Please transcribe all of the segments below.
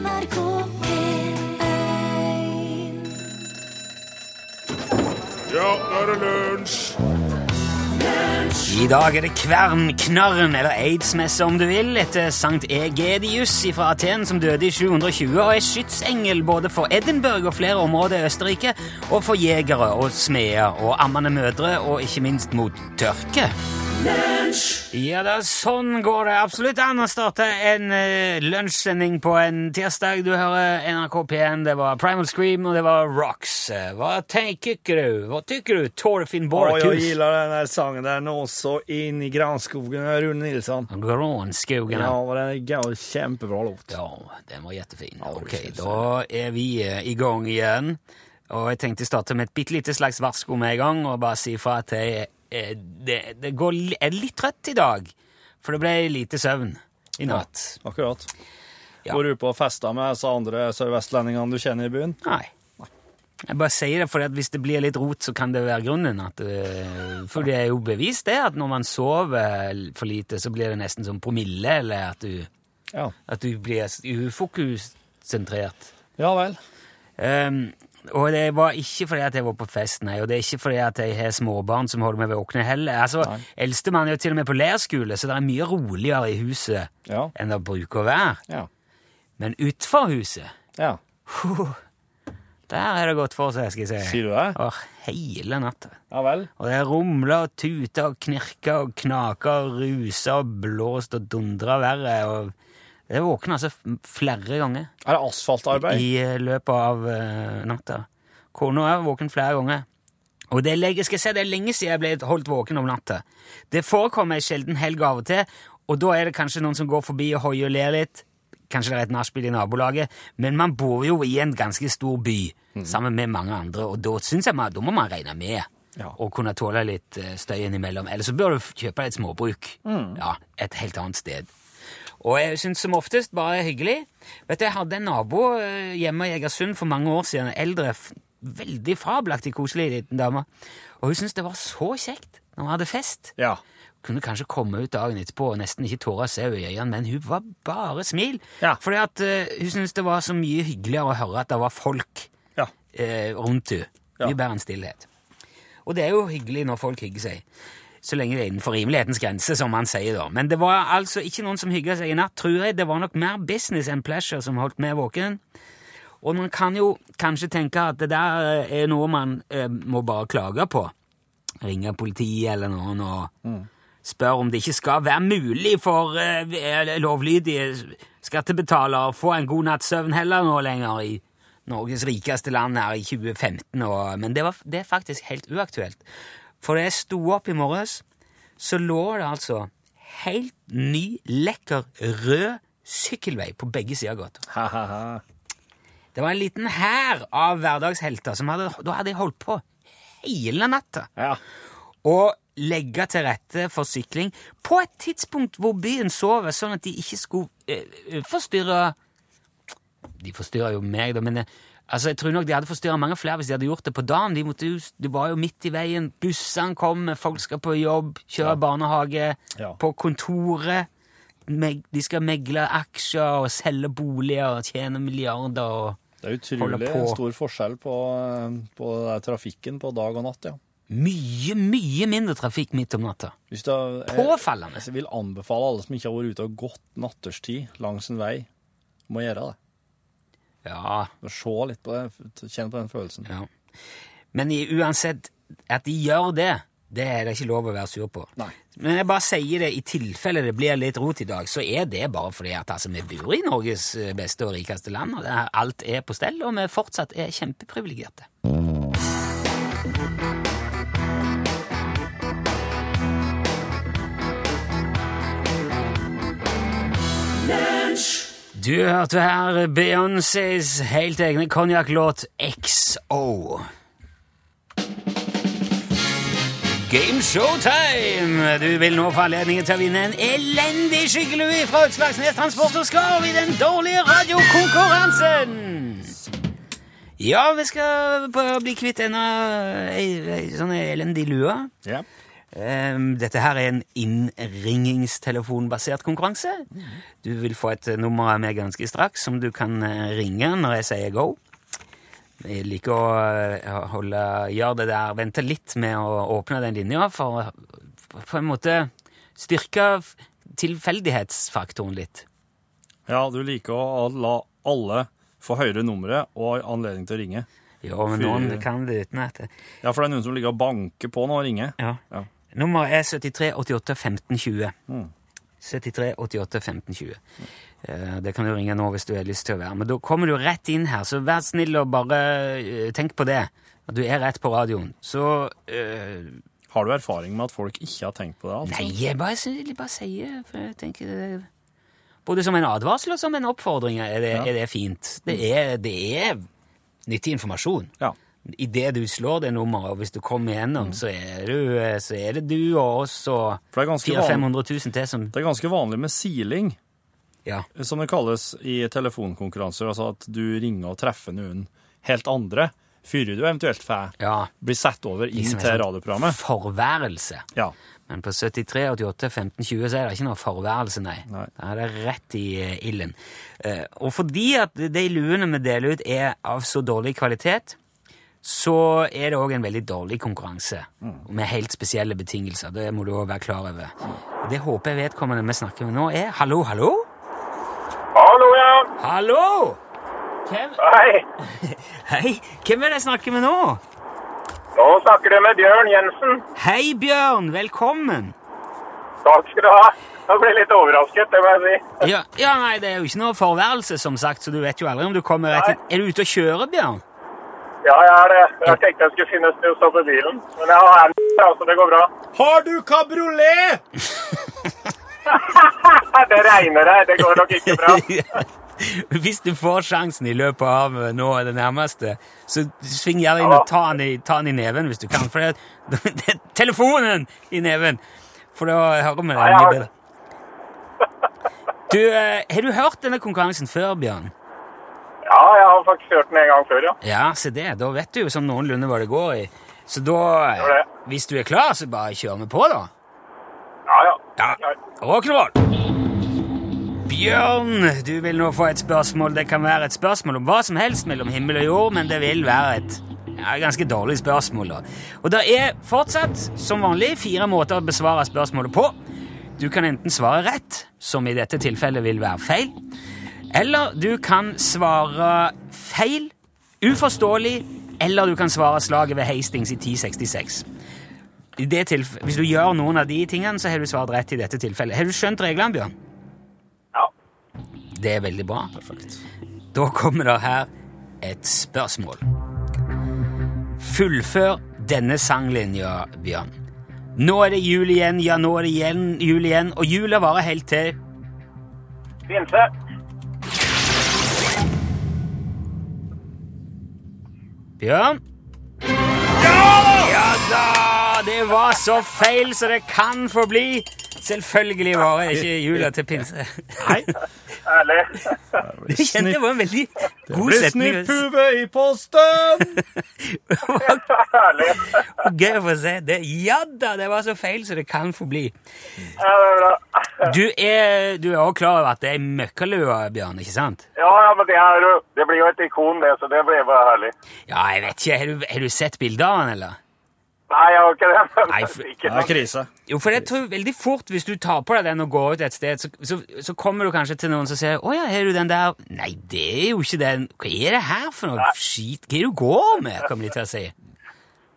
NRK P1 Ja, nå er det lunsj! I dag er det kvern, knarren eller aids-messe om du vil, etter Sankt Egedius fra Aten som døde i 720 og er skytsengel både for Edinburgh og flere områder i Østerrike, og for jegere og smeder og ammende mødre, og ikke minst mot tørke. Ja da, sånn går det absolutt an å starte en uh, lunsjsending på en tirsdag. Du hører NRK P1, det var Primal Scream, og det var Rocks. Eh, Hva tenker du? Hva tykker du, Torfinn Ja, jag jeg gillar den sangen der nå så inn i granskogen med Rune Nilsson. Granskogen? Ja, den er kjempebra låt. Ja, den var kjempefin. Ja, ok, da er vi uh, i gang igjen. Og jeg tenkte å starte med et bitte lite slags varsko med en gang, og bare si fra at jeg, eh, det, det går, er litt trøtt i dag. For det ble lite søvn i natt. Akkurat. Ja. Går du på festa med disse andre sørvestlendingene du kjenner i byen? Nei. Jeg bare sier det, for hvis det blir litt rot, så kan det være grunnen. At, eh, for det er jo bevist det, at når man sover for lite, så blir det nesten som promille, eller at du, Ja. at du blir ufokussentrert. Ja vel. Um, og det var ikke fordi at jeg var på fest, nei, og det er ikke fordi at jeg har småbarn som holder meg våkne heller. Altså. Eldstemann er jo til og med på leirskole, så det er mye roligere i huset Ja. enn det bruker å være. Ja. Men utfor huset, ja. der er det godt for seg, skal jeg si. Sier du det? Og hele natta. Ja vel. Og det rumler og tuter og knirker og knaker og ruser og blåst og dundrer verre. og Jeg våkna altså flere ganger. Er det asfaltarbeid? i eh, løpet av uh, natta. Kona er våken flere ganger. Og det er, lenge- skal jeg si, det er lenge siden jeg ble holdt våken om natta. Det forekommer en sjelden helg av og til, og da er det kanskje noen som går forbi og hoier og ler litt. Kanskje det er et nachspiel i nabolaget, men man bor jo i en ganske stor by sammen med mange andre, og da synes jeg man, da må man regne med Ja. å kunne tåle litt eh, støy innimellom. Eller så bør du kjøpe deg et småbruk. Ja, et helt annet sted. Og jeg syns som oftest bare hyggelig. Vet du, Jeg hadde en nabo eh, hjemme i Egersund for mange år siden. En eldre, veldig fabelaktig koselig liten dame. Og hun syntes det var så kjekt når vi hadde fest. Ja. Kunne kanskje komme ut dagen etterpå og nesten ikke tåre å se henne i øynene, men hun var bare smil. Ja. Fordi at uh, hun syntes det var så mye hyggeligere å høre at det var folk Ja. uh, rundt henne. Mye bedre enn stillhet. Og det er jo hyggelig når folk hygger seg. Så lenge det er innenfor rimelighetens grense, som man sier da. Men det var altså ikke noen som hygga seg i natt, tror jeg. Det var nok mer business enn pleasure som holdt meg våken. Og man kan jo kanskje tenke at det der er noe man eh, må bare klage på. Ringe politiet eller noen og spørre om det ikke skal være mulig for eh, lovlydige skattebetalere å få en god natts søvn heller nå lenger i Norges rikeste land her i 2015. Og, men det, var, det er faktisk helt uaktuelt. For da jeg sto opp i morges, så lå det altså helt ny, lekker, rød sykkelvei på begge sider av gata. Det var en liten hær av hverdagshelter som hadde, da hadde holdt på hele natta Ja. Og legge til rette for sykling på et tidspunkt hvor byen sover, sånn at de ikke skulle eh, forstyrre De forstyrrer jo meg, da, men eh, altså, jeg tror nok de hadde forstyrra mange flere hvis de hadde gjort det på dagen. De, måtte de var jo midt i veien. Bussene kommer, folk skal på jobb, kjøre barnehage, Ja. på kontoret. De skal megle aksjer og selge boliger og tjene milliarder. og... Det er utrolig på. stor forskjell på, eh, på trafikken på dag og natt, ja. Mye, mye mindre trafikk midt om natta. Du, jeg, Påfallende. jeg vil anbefale alle som ikke har vært ute og gått natterstid langs en vei, må gjøre det. Ja, Se litt på det, kjenne på den følelsen. ja. Men i, uansett, at de gjør det, det er det ikke lov å være sur på. Nei. Men jeg bare sier det, i tilfelle det blir litt rot i dag, så er det bare fordi at altså, vi bor i Norges eh, beste og rikeste land, og det er, alt er på stell, og vi fortsatt er kjempeprivilegerte. Du hørte her Beyoncés helt egne konjakklåt XO. Game Showtime! Du vil nå få anledningen til å vinne en elendig skyggelue fra Utslagsnes Transport og Skarv i den dårlige radiokonkurransen! Ja, vi skal bli kvitt denne ei, ei, sånn elendig lue. Ja. Ehm, Dette her er en innringingstelefonbasert konkurranse. Du vil få et eh, nummer av meg ganske straks som du kan eh, ringe når jeg sier go. Jeg liker å eh, holde, gjøre det der, vente litt med å åpne den linja, for å på en måte styrke tilfeldighetsfaktoren litt. Ja, du liker å la alle få høre nummeret og anledning til å ringe. Jo, men noen kan det uten at det. Ja, for det er noen som ligger og banker på nå og ringer. Ja. Ja. Nummeret er 73 88 15 20. Mm. 73 88 15 20. Eh, Det kan du ringe nå hvis du har lyst til å være Men da kommer du rett inn her, så vær snill og bare eh, tenk på det. At du er rett på radioen. Så uh, Har du erfaring med at folk ikke har tenkt på det? altså? Nei, jeg bare, jeg bare sier For jeg tenker det Både som en advarsel og som en oppfordring er det, Ja. er det fint. Det er, det er nyttig informasjon. Ja. Idet du slår det nummeret, og hvis du kommer igjennom, så, er du, eh, så er det du og oss og For det er ganske 400 vanlig, 000-500 000 til som det er ganske vanlig med siling, Ja. som det kalles i telefonkonkurranser. Altså at du ringer og treffer noen helt andre før du eventuelt får ja. bli satt over inn Liksom til sånn radioprogrammet. Forværelse. Ja. Men på 73, 88, 15, 20 så er det ikke noe forværelse, nei. Nei. Da er det rett i eh, ilden. Eh, og fordi at de luene vi deler ut er av så dårlig kvalitet, så er det òg en veldig dårlig konkurranse. Med helt spesielle betingelser. Det må du òg være klar over. Og det håper jeg vedkommende vi snakker med nå, er Hallo, hallo? Hallo, ja. Hallo! Hvem, Hei. hei, hvem er det jeg snakker med nå? Nå snakker du med Bjørn Jensen. Hei, Bjørn! Velkommen! Takk skal du ha. Jeg ble litt overrasket, det må jeg si. Ja, ja, nei, det er jo ikke noe forværelse, som sagt, så du vet jo aldri om du kommer rett inn. Er du ute og kjører, Bjørn? Ja, jeg er det. Jeg tenkte jeg skulle finne et sted å stoppe bilen. Men jeg har her, så det går bra. Har du kabriolet? Det regner her, det går nok ikke bra. Hvis du får sjansen i løpet av nå nå det nærmeste, så sving gjerne inn og ta den, i, ta den i neven hvis du kan. For det, det er telefonen i neven! For da hører vi Ja, mye bedre. Du, eh, har du hørt denne konkurransen før, Bjørn? Ja, jeg har faktisk hørt den en gang før, ja. Ja, se det. Da vet du jo som noenlunde hva det går i. Så da, det. hvis du er klar, så bare kjør vi på, da. Ja, ja. Ja. Rock'n'roll! Bjørn, du vil nå få et spørsmål. Det kan være et spørsmål om hva som helst mellom himmel og jord, men det vil være et ja, ganske dårlig spørsmål. da. Og det er fortsatt, som vanlig, fire måter å besvare spørsmålet på. Du kan enten svare rett, som i dette tilfellet vil være feil, eller du kan svare feil, uforståelig, eller du kan svare slaget ved Hastings i 1066. I det Hvis du gjør noen av de tingene, så har du svart rett i dette tilfellet. Har du skjønt reglene, Bjørn? Ja. Det er veldig bra. Perfekt. Da kommer det her et spørsmål. Fullfør denne sanglinja, Bjørn. Nå er det jul igjen, ja, nå er det igjen, jul igjen, og jula varer helt til Pinse. Bjørn? Ja Ja da! Det var så feil så det kan få bli. Selvfølgelig varer ikke jula til pinse. Nei. Ærlig. Du kjente det var en veldig god Blir setning. snipphue i posten! Ærlig. Gøy å få se. Det, ja da, det var så feil så det kan få bli. Ja, det er bra. Du er, du er også klar over at det er møkkalua, Bjørn, ikke sant? Ja, ja, men det, er, det blir jo et ikon, det, så det blir bare herlig. Ja, jeg vet ikke. Har du, har du sett bilder av han, eller? Nei, jeg har ikke det. Nei, for- Det er krise. Jo, for jeg tror veldig fort, hvis du tar på deg den og går ut et sted, så, så, så kommer du kanskje til noen som sier 'Å ja, har du den der?' Nei, det er jo ikke den. Hva er det her for noe skit? Hva er det du går med, kommer de til å si.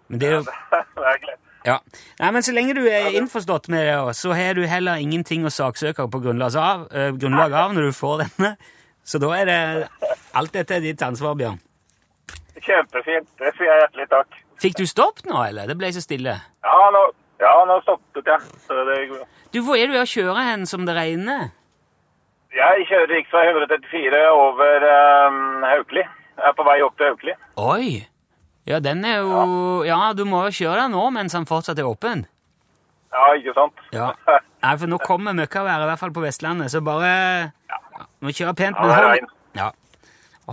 Men det er jo Det er greit. Ja. Nei, men så lenge du er innforstått med det, så har du heller ingenting å saksøke på grunnlag av, uh, grunnlag av når du får denne. Så da er det Alt dette er ditt ansvar, Bjørn. Kjempefint. Det sier jeg hjertelig takk. Fikk du stoppet nå, eller? Det ble så stille. Ja, nå, ja, nå stoppet jeg. Bra. Du, hvor er du å kjøre hen som det regner? Jeg kjører rv. 134 over um, Haukeli. Jeg er på vei opp til Haukeli. Oi! Ja, den er jo Ja, du må jo kjøre den nå mens han fortsatt er åpen. Ja, ikke sant? Ja. Nei, for nå kommer møkkaværet, i hvert fall på Vestlandet, så bare ja, Må kjøre pent, Ja, men hold regn. ja.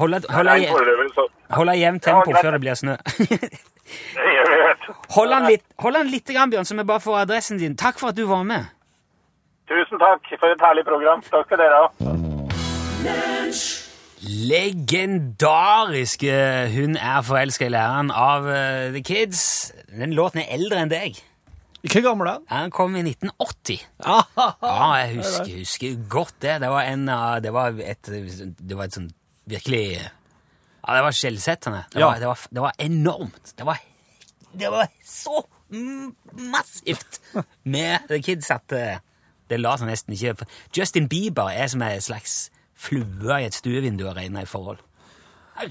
Hold hold hold et jevnt tempo før det blir snø. Hold han litt, hold han litt grann, Bjørn, så vi bare får adressen din. Takk for at du var med. Tusen takk for et herlig program. Takk skal dere ha. Legendariske Hun er forelska i læreren av eh, The Kids. Den låten er eldre enn deg. Hvor gammel er den? Den kom i 1980. Ah, Ja, jeg husker, husker godt det. Det var, en, det var et, det var et sånn virkelig Ja, det var skjellsettende. Det, Ja. var- det, det var enormt. Det var, det var så massivt med The Kids at det, la seg nesten ikke Justin Bieber er som en slags flue i et stuevindu og regner i forhold.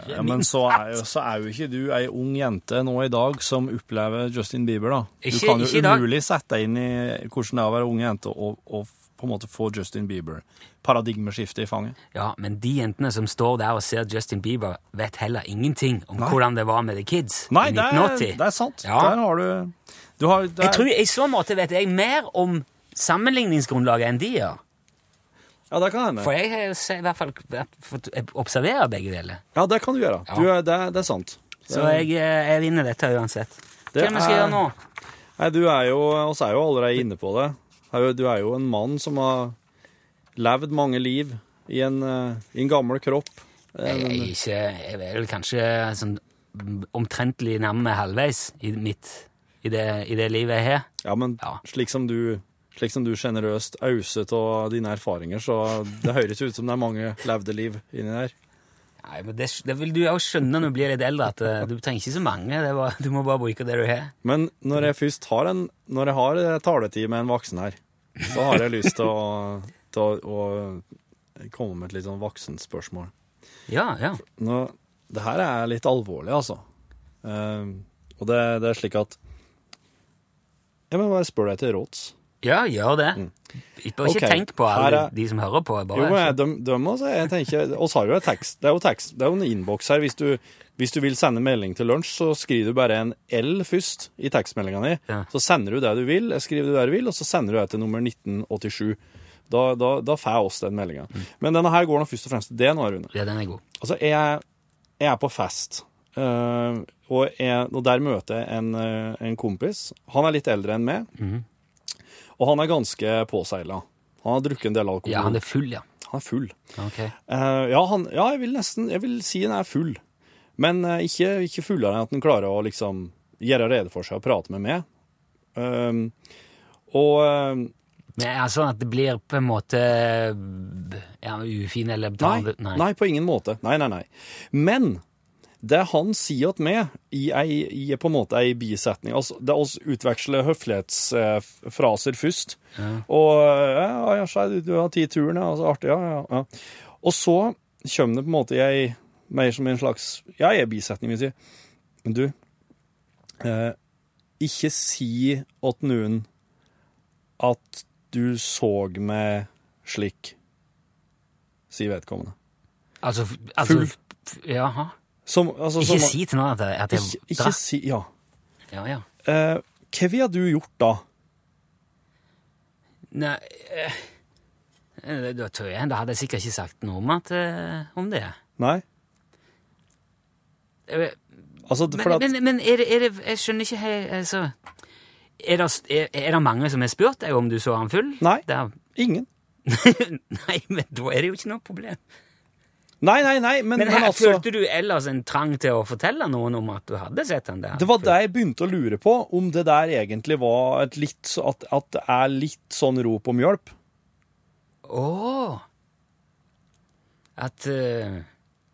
Ja, men så er, jo, så er jo ikke du ei ung jente nå i dag som opplever Justin Bieber, da. Du Ikke- kan jo umulig sette deg inn i hvordan det er å være ung jente og, og på en måte få Justin Bieber. Paradigmeskiftet i fanget. Ja, men de jentene som står der og ser Justin Bieber, vet heller ingenting om Nei. hvordan det var med The Kids Nei, i det er, 1980. det er sant. Ja. Der har du, du har, der... Jeg tror I så måte vet jeg mer om sammenligningsgrunnlaget enn de gjør. Ja, det kan hende. For jeg har i hvert fall fått observere begge deler. Ja, det kan du gjøre. Ja. Du, det, det er sant. Så jeg, eh, jeg vinner dette uansett. Det vi skal er- gjøre nå? Nei, du er jo, oss er jo allerede inne på det. Du er jo en mann som har levd mange liv i en, eh, i en gammel kropp. Jeg er, ikke, jeg er vel kanskje sånn omtrentlig nærme halvveis i, mitt, i, det, i det livet jeg har. Ja, men Ja. slik som du slik som du generøst auset av dine erfaringer, så det høres ut som det er mange levde liv inni der. Nei, men det, det vil du jo skjønne når du blir litt eldre, at eh, du trenger ikke så mange. Det var, du må bare bruke det du har. Men når jeg først har en Når jeg har eh, taletid med en voksen her, så har jeg lyst til å, til å, å komme med et litt sånn voksenspørsmål. Ja, ja. Nå, det her er litt alvorlig, altså. Eh, og det, det er slik at Jeg må bare spørre deg til råds. Ja, gjør det. Ikke, okay. tenk på alle er- de som hører på. Bare. Jo, de, de også, jeg tenker, oss har jo et tekst, det er jo, tekst, det er jo en innboks her. Hvis du, hvis du vil sende melding til lunsj, så skriver du bare en L først i tekstmeldinga di. Ja. Så sender du det du vil, skriver du det du vil, og så sender du det til nummer 1987. Da, da, da får oss den meldinga. Men denne her går nå først og fremst til deg nå, Rune. Ja, den er god. Altså, jeg, jeg er på fest, Uh, og, jeg, og der møter jeg en, øh, en kompis. Han er litt eldre enn meg, og han er ganske påseila. Han har drukket en del alkohol. Ja, han er full, ja. Han er full. Ok. Uh, ja, han, ja, jeg vil nesten jeg vil si han er full. Men uh, ikke, ikke fullere enn at han klarer å liksom gjøre rede for seg og prate med meg. Uh, og eh, er det sånn at det blir på en måte ja, ufin eller nei, nei, på ingen måte. Nei, nei, nei. Men det han sier til meg i, ei, i på en måte ei bisetning altså, Det er oss utveksler høflighetsfraser først. Og ja, ja, du, har tatt turen, ja. Altså, artig, ja, ja, ja. Og så kommer det på en måte i ei mer som en slags Ja, ei bisetning, vil jeg si. Men du eh, Ikke si åt noen at du så meg slik, sier vedkommende. Altså, altså Full. Jaha. Som, altså, Ikke som, si til noen at jeg, at jeg ikke, ikke si Ja. Ja, ja. Uh, hva ville du gjort da? Nei eh, Da tror jeg Da hadde jeg sikkert ikke sagt noe om, at, uh, om det. Nei? Altså, Men, at, men, men er, det, er det Jeg skjønner ikke helt altså, er, det, er, det mange som har spurt deg om du så han full? Nei. Det er- ingen. nei, men da er det jo ikke noe problem. Nei, nei, nei, men, Men men her altså følte du ellers en trang til å fortelle noen om at du hadde sett den der? Det var det jeg begynte å lure på, om det der egentlig var et litt At, at det er litt sånn rop om hjelp. Å! At uh...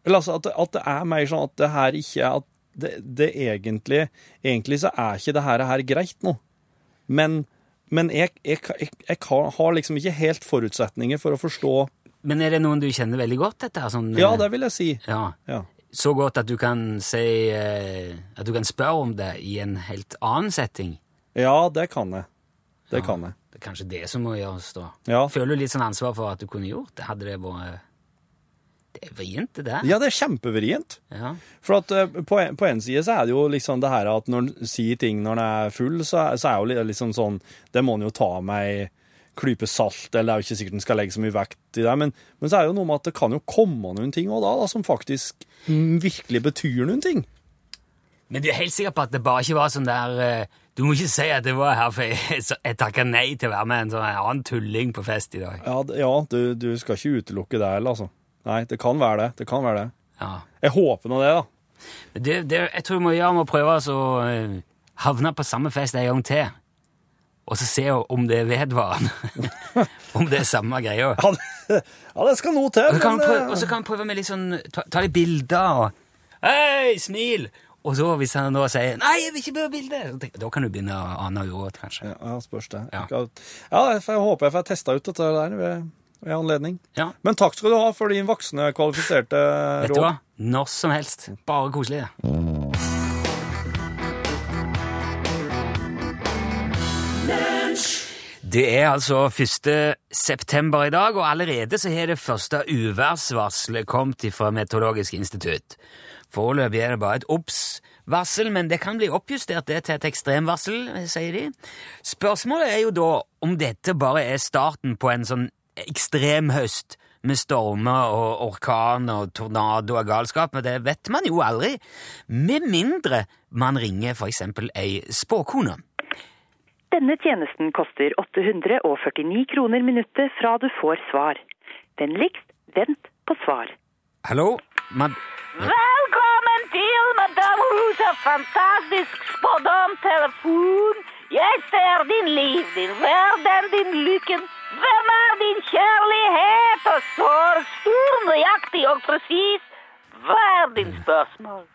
Eller altså at, det- at det er mer sånn at det her ikke er at det, det egentlig Egentlig så er ikke det her, her greit nå. Men, men jeg, jeg, jeg, jeg har liksom ikke helt forutsetninger for å forstå Men er det noen du kjenner veldig godt, dette? Sånn, Ja, eh, det vil jeg si. ja. Ja. Så godt at du kan si eh, At du kan spørre om det i en helt annen setting? Ja, det kan jeg. Det Ja. kan jeg. Det er kanskje det som må gjøres, da. Ja. Føler du litt sånn ansvar for at du kunne gjort det? Hadde det vært Det er vrient, det der. ja, det er kjempevrient. Ja. For at eh, på, en, på en side så er det jo liksom det her at når en sier ting når en er full, så, så er jo li- liksom sånn Det må en jo ta med ei klype salt, eller det er jo ikke sikkert en skal legge så mye vekt i det. Men, men så er det jo noe med at det kan jo komme noen ting også da, da som faktisk virkelig betyr noen ting. Men du er helt sikker på at det bare ikke var sånn der eh, Du må ikke si at det var her, for jeg, jeg takka nei til å være med en sånn annen tulling på fest i dag. Ja, ja du, du skal ikke utelukke det heller, altså. Nei, det kan være det. Det kan være det. Ja. Jeg håper nå det, da. Det, det, jeg tror vi må gjøre med å prøve altså, å altså, havne på samme fest en gang til. Og så se om det er vedvarende. om det er samme greia. Ja, det, ja, det skal noe til. Og så kan men, prøve, eh, og så kan han prøve med litt sånn Ta, ta litt bilder og Hei, smil! Og så hvis han da sier 'Nei, jeg vil ikke bli bilde', da kan du begynne å ane uråd, kanskje. Ja, ja, spørs det. Ja. Ja, jeg jeg håper jeg får testa ut dette der ved, ved anledning. Ja. Men takk skal du ha for din voksne, kvalifiserte råd. Vet du hva? Når som helst. Bare koselig. det. Det er altså 1. september i dag, og allerede så har det første uværsvarselet kommet fra Meteorologisk institutt. Foreløpig er det bare et obs-varsel, men det kan bli oppjustert det til et ekstremvarsel, sier de. Spørsmålet er jo da om dette bare er starten på en sånn ekstrem høst med stormer og orkan og tornado og galskap, men det vet man jo aldri, med mindre man ringer for eksempel ei spåkone. Denne tjenesten koster 849 kroner minuttet fra du får svar. Vennligst vent på svar. Hallo? Man... Velkommen til Madame Rosa fantastisk spådomtelefon. Jeg ser din liv, din verden, din lykken. Hvem er din kjærlighet og sår Stor, nøyaktig og presis. Hva er din spørsmål?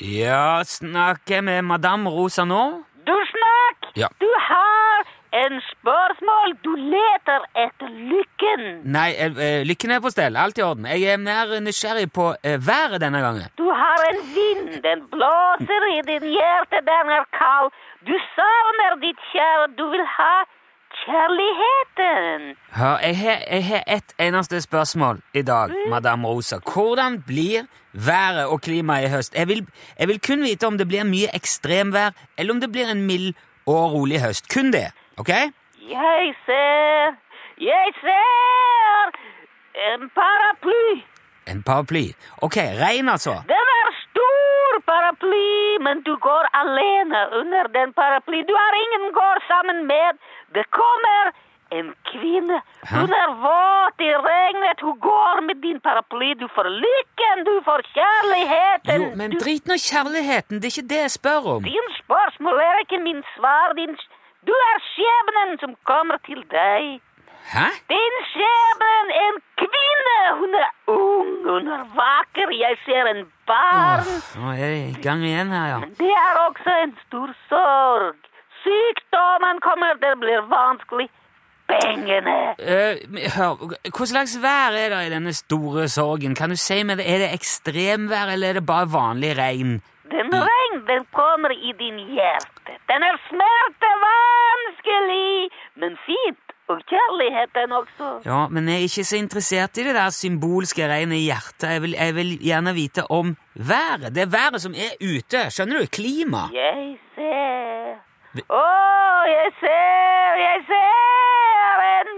Ja, snakker jeg med Madame Rosa nå? Du snakk! Ja. Du har en spørsmål. Du leter etter lykken. Nei, eh, eh, lykken er på stell. Alt i orden. Jeg er mer nysgjerrig på eh, været denne gangen. Du har en vind, den blåser i din hjerte, den er kald. Du savner ditt kjære, du vil ha kjærligheten. Hør, jeg har, jeg har ett eneste spørsmål i dag, Madame Rosa. Hvordan blir været og klimaet i høst? Jeg vil, jeg vil kun vite om det blir mye ekstremvær, eller om det blir en mild og rolig høst. Kun det, ok? Jeg ser, jeg ser en paraply. En paraply. Ok, regn altså. Den er men du går alene under den paraply. Du har ingen går sammen med. Det kommer en kvinne. Hun er våt i regnet. Hun går med din paraply. Du får lykken, du får kjærligheten. Jo, men du... drit nå kjærligheten, det er ikke det jeg spør om. Din spørsmål er ikke min svar. Din... Du er skjebnen som kommer til deg. Hæ? Din skjebnen, en kvinne. Hun er ung, hun er vakker. Jeg ser en barn. Nå er det i gang igjen her, ja. Det er også en stor sorg. Sykdommen kommer, det blir vanskelig. Pengene. Uh, hør, hva slags vær er det i denne store sorgen? Kan du si meg det? Er det ekstremvær, eller er det bare vanlig regn? Den regn, den kommer i din hjerte. Den er smertevanskelig, men fint. Og kjærligheten også. Ja, men jeg er ikke så interessert i det der symbolske regnet i hjertet. Jeg vil, jeg vil gjerne vite om været. Det er været som er ute. Skjønner du? Klima. Jeg ser Å, jeg ser, jeg ser en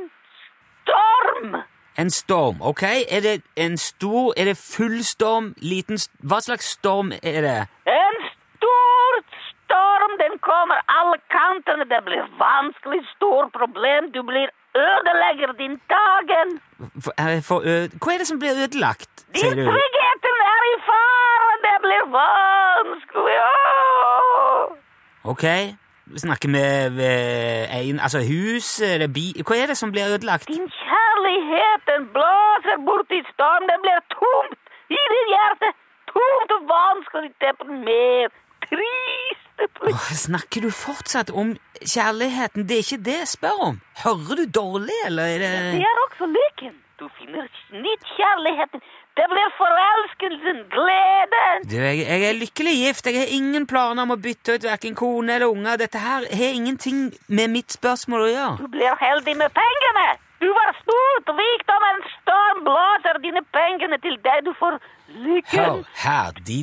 storm. En storm, ok? Er det en stor Er det full storm? Liten Hva slags storm er det? En storm, den kommer alle kantene. Det blir vanskelig, stor problem. Du blir ødelegger din dagen. For, er for, hva er det som blir ødelagt, sier du? tryggheten er i fare. Det blir vanskelig. Åh! Ok. Vi snakker med ved en Altså hus eller bi... Hva er det som blir ødelagt? Din kjærlighet, den blåser bort i storm. Det blir tomt i ditt hjerte. Tomt og vanskelig, deprimert, trist. Åh, snakker du fortsatt om kjærligheten? Det er ikke det jeg spør om. Hører du dårlig, eller er Det det er også lykken. Du finner nytt kjærligheten. Det blir forelskelsen, gleden. Du, jeg, jeg er lykkelig gift. Jeg har ingen planer om å bytte ut hverken kone eller unger. Dette her har ingenting med mitt spørsmål å gjøre. Du blir heldig med pengene. Du var stort, rikdom, en storm blåser dine pengene til deg. Du får Hør her, de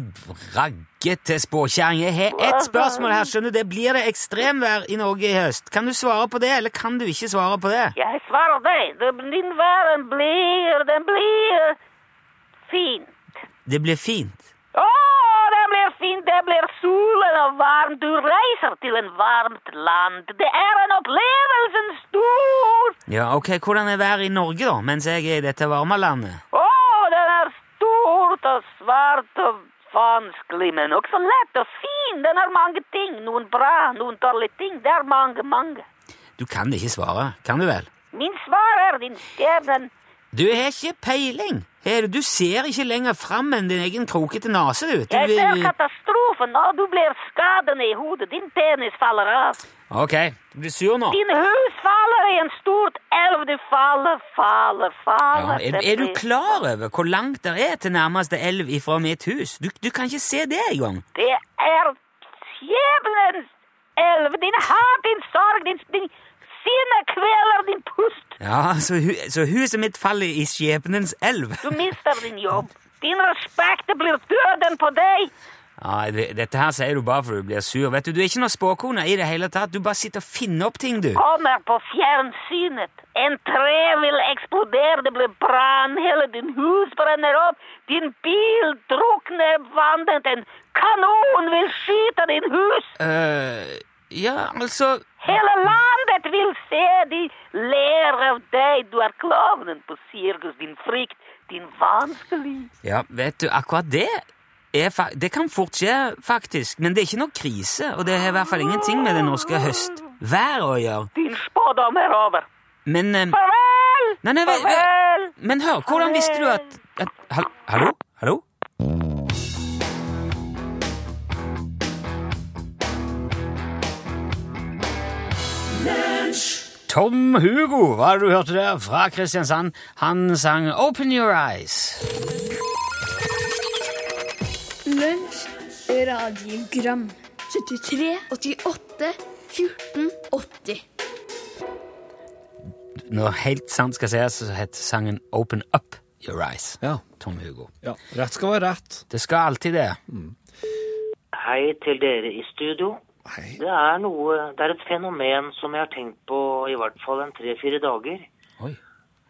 raggete spåkjerringer. Jeg har ett spørsmål her. skjønner du. Det Blir det ekstremvær i Norge i høst? Kan du svare på det, eller kan du ikke svare på det? Jeg svarer deg. Det- Din verden blir, den blir fint. Det blir fint. Å, det blir fint. Det blir solen og varmt. Du reiser til en varmt land. Det er en opplevelse stor. Ja, ok, Hvordan er været i Norge, da, mens jeg er i dette varme landet? Å, den er stort og svart og vanskelig, men også lett og fin. Den har mange ting. Noen bra, noen dårlige ting. Det er mange, mange. Du kan ikke svare, kan du vel? Min svar er din skjebne. Du har ikke peiling. Her, du ser ikke lenger fram enn din egen krokete nese, du. du Jeg ser katastrofen når du blir skadende i hodet. Din penis faller av. Ok, du blir sur nå. Din hus faller i en stort elv. Du faller, faller, Ja, faller. er, er du klar over hvor langt det er til nærmeste elv ifra mitt hus? Du, du kan ikke se det engang. Det er skjebnens elv. Din hat, din sorg, din, din sinne kveler din pust. Ja, så, hu, så huset mitt faller i skjebnens elv. Du mister din jobb. Din respekt blir døden på deg. Ja, Dette her sier du bare for du blir sur. Vet Du du er ikke noe spåkone i det hele tatt. Du bare sitter og finner opp ting, du. Kommer på fjernsynet. En tre vil eksplodere, det blir brann, hele din hus brenner opp. Din bil drukner vannet, en kanon vil skyte din hus. Uh, ja, altså Hele landet vil se, de ler av deg. Du er klovnen på sirkus, din frykt, din vanskelig. Ja, vet du, akkurat det Det kan fort skje, faktisk. Men det er ikke noe krise, og det har i hvert fall ingenting med det norske høstværet å gjøre. Din spådom er over. Men eh, Farvel! Nei, nei. Farvel! Men hør, hvordan visste du at, at ha, Hallo? Hallo? Tom Hugo, hva er det du hørte der fra Kristiansand? Han sang Open Your Eyes. Radiogram 73, 88, 14, 80 Når helt sant skal sies, så het sangen Open Up Your Eyes. Ja. Tom Hugo. ja. Rett skal være rett. Det skal alltid det. Hei til dere i studio. Hei. Det er noe, det er et fenomen som jeg har tenkt på i hvert fall en tre-fire dager. Oi.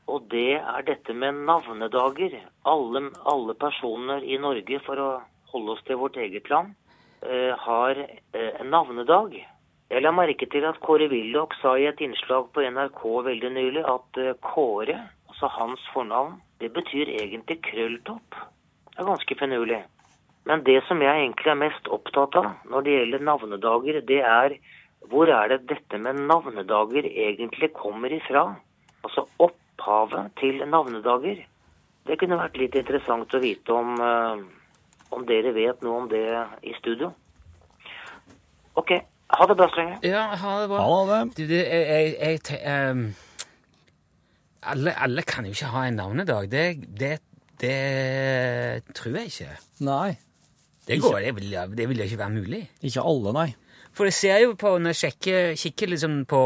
Og det er dette med navnedager. Alle, alle personer i Norge, for å holde oss til vårt eget land, eh, har eh, en navnedag. Jeg la merke til at Kåre Willoch sa i et innslag på NRK veldig nylig at eh, Kåre, altså hans fornavn, det betyr egentlig krølltopp. Det er ganske finurlig. Men det som jeg egentlig er mest opptatt av når det gjelder navnedager, det er hvor er det dette med navnedager egentlig kommer ifra? Altså opphavet til navnedager. Det kunne vært litt interessant å vite om, om dere vet noe om det i studio. Ok, ha det bra så lenge. Ja, ha det bra. Ha det. Du, du, jeg, jeg, jeg ehm, alle, alle kan jo ikke ha en navnedag. Det, det, det tror jeg ikke. Nei. Det, går, det, vil, det vil jo ikke være mulig. Ikke alle, nei. For jeg ser jo på når jeg sjekker, kikker liksom på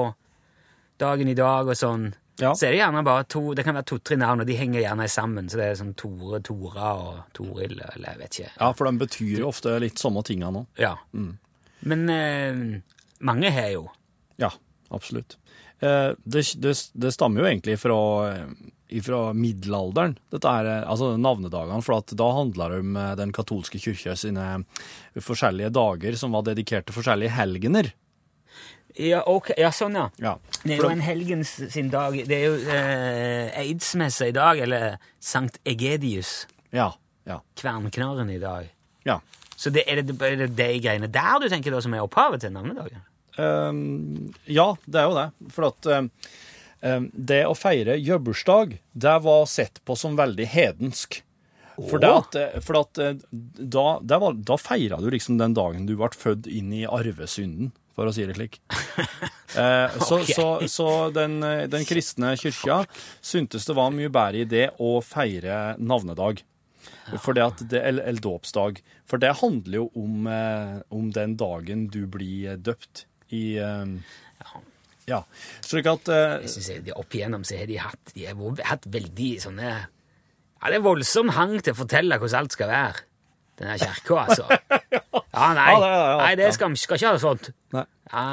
dagen i dag og sånn, Ja. så er det gjerne bare to Det kan være to-tre navn, og de henger gjerne sammen. Så det er sånn Tore, Tora og Toril, eller jeg vet ikke. Ja, for de betyr jo ofte litt samme tinga nå. Ja. Men eh, mange har jo. Ja, absolutt. Eh, det, det, det stammer jo egentlig fra, fra middelalderen, dette her, eh, altså navnedagene, for da handla det om eh, den katolske kirka sine forskjellige dager som var dedikert til forskjellige helgener. Ja, okay. ja sånn, ja. Ja, Det er jo en helgens sin dag. Det er jo eh, aidsmesse i dag, eller Sankt Egedius, ja, ja, Kvernknaren i dag. ja. Så det, er, det, er det de greiene der du tenker da som er opphavet til navnedagen? Um, ja, det er jo det. For at ehm, ehm, det å feire jobbursdag, det var sett på som veldig hedensk. For, det at, eh, for at eh, da, det var, da feira du liksom den dagen du ble født inn i arvesynden, for å si det slik. Eh, så, Ok. så, så den, eh, den kristne kyrkja syntes det var mye bedre idé å feire navnedag. For det at det, eller, eller dåpsdag. For det handler jo om, eh, om den dagen du blir døpt i eh, Ja. Slik at eh, Jeg synes jeg, de Opp igjennom så har de hatt, de har hatt veldig sånne Ja, det er voldsom hang til å fortelle hvordan alt skal være. Den her kirka, altså. Ja, nei. Ja, det ja. nei, det skal, skal ikke ha sånt. Nei. Ja,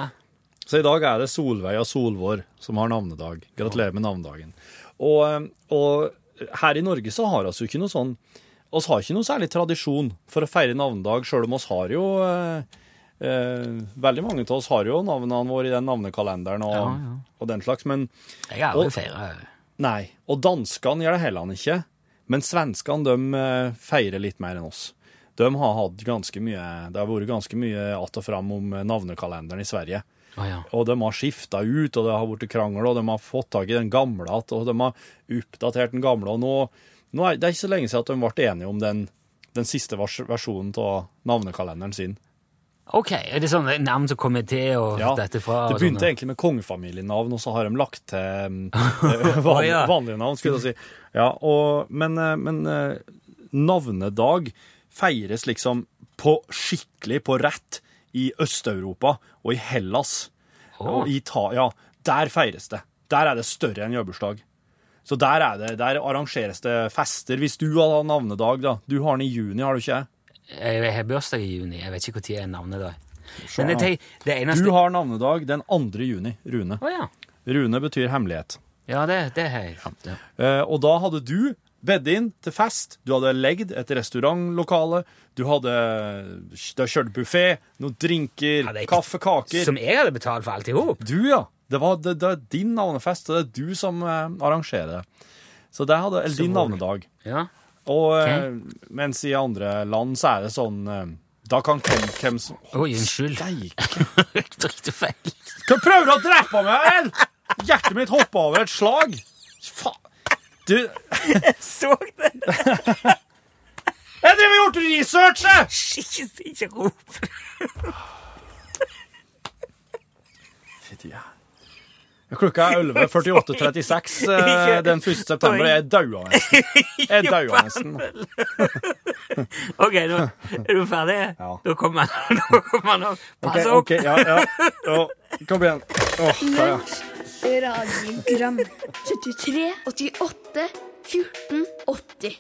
Så i dag er det Solveig og Solvår som har navnedag. Gratulerer med navnedagen. Og, eh, og her i Norge så har vi ikke noe sånn oss har ikke noe særlig tradisjon for å feire navnedag, sjøl om oss har jo eh, Eh, veldig mange av oss har jo navnene våre i den navnekalenderen og, Ja, ja. og den slags, men Jeg har aldri feira Nei. Og danskene gjør det heller ikke. Men svenskene de eh, feirer litt mer enn oss. De har hatt ganske mye Det har vært ganske mye att og fram om eh, navnekalenderen i Sverige. Ah, ja. Og de har skifta ut, og det har blitt krangel, og de har fått tak i den gamle igjen, og de har oppdatert den gamle. Og nå, nå er det er ikke så lenge siden at de ble enige om den, den siste vers versjonen av navnekalenderen sin. OK, er det sånn navn som kommer til og Ja, dette fra? Det begynte sånne? egentlig med kongefamilienavn, og så har de lagt til um, eh, van, vanlige navn, skulle jeg si. Ja, og, men eh, men eh, navnedag feires liksom på skikkelig på rett i Øst-Europa og i Hellas. Og i Italia. Der feires det. Der er det større enn jobbursdag. Så der, er det, der arrangeres det fester. Hvis du hadde navnedag, da. Du har den i juni, har du ikke? Jeg har bursdag i juni. Jeg vet ikke når er navnedag. Men det, det eneste Du har navnedag den 2. juni, Rune. Oh, ja. Rune betyr hemmelighet. Ja, det, det har jeg. Ja. Uh, og da hadde du bedt inn til fest. Du hadde legd et restaurantlokale. Du hadde da kjørt buffé, noen drinker, Ja, kaffe, kaker. Som jeg hadde betalt for alt i hop. Du, ja. Det, var, det, det er din navnefest, og det er du som eh, arrangerer det. Så det hadde, eller din navnedag. Ja. Og eh, mens i andre land så er det sånn eh, Da kan hvem, hvem som Oi, unnskyld. Steike. Jeg trykte feil. Hva prøver du å drepe meg? Hjertet mitt hoppa over et slag. Faen. Du Så det? Jeg driver og gjort research! jeg! Ikke, ikke rop. Klokka er 11.48,36 eh, den 1. september, og jeg daua nesten. Jeg er nesten. OK, nå er du ferdig? Ja. Da kommer han. Da kommer han opp. Pass opp. ok, ja, ja. Å, kom igjen. Åh, ja. Lunsj, radiogram 73, 88, 14, 80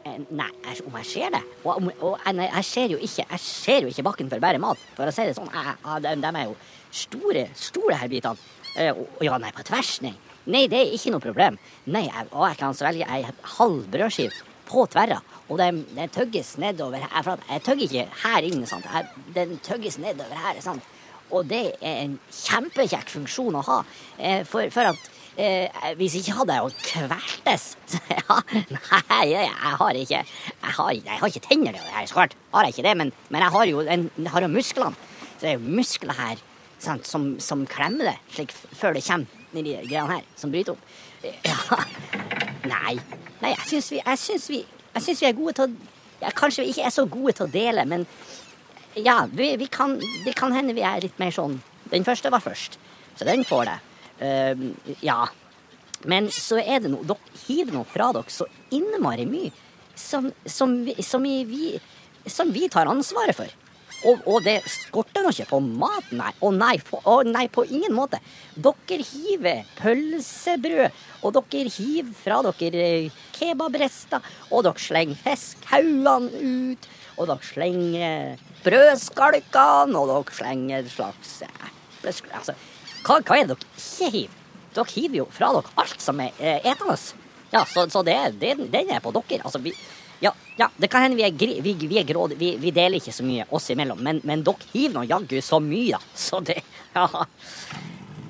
Eh, Nei, om jeg ser det Og, og jeg, nei, jeg ser jo ikke Jeg ser jo ikke bakken for bare mat. For å si det sånn, jeg, jeg, de, de er jo store, store her bitene. Eh, og, ja, nei, på tvers, nei. Nei, det er ikke noe problem. Nei, jeg, og jeg kan svelge ei halv brødskive på tverra. Og den, den tøgges nedover her. For jeg tøgger ikke her inne, sant. Den tøgges nedover her, sant. Og det er en kjempekjekk funksjon å ha. Eh, for, for at eh, hvis ikke hadde jeg jo kveltes. Så ja, nei, jeg, har ikke Jeg har, jeg har ikke tenner til det her, så klart. Har jeg ikke det, men, men jeg har jo, en, har jo musklene. Så det er jo muskler her sant, som, som klemmer det, slik før det kommer nedi de greiene her, som bryter opp. Ja, nei. Nei, jeg syns vi, vi, vi er gode til å ja, Kanskje vi ikke er så gode til å dele, men ja, vi, vi kan, det kan hende vi er litt mer sånn Den første var først, så den får det. Uh, ja. Men så er det noe Dere hiver noe fra dere så innmari mye som, som, vi, som, vi, som vi tar ansvaret for. Og, og det skorter nå ikke på mat, nei. Å nei, nei, på ingen måte. Dere hiver pølsebrød, og dere hiver fra dere eh, kebabrester, og dere slenger fiskhaugene ut, og dere slenger brødskalkene, og dere slenger et slags eplesk... Altså, hva, hva er det dere ikke hiver? Dere hiver jo fra dere alt som er eh, etende. Ja, så, så det, det, den er på dere. Altså, vi, ja, ja, det kan hende vi er, gri, vi, vi er grådige. Vi, vi deler ikke så mye oss imellom, men, men dere hiver nå jaggu så mye, da. Så det Ja.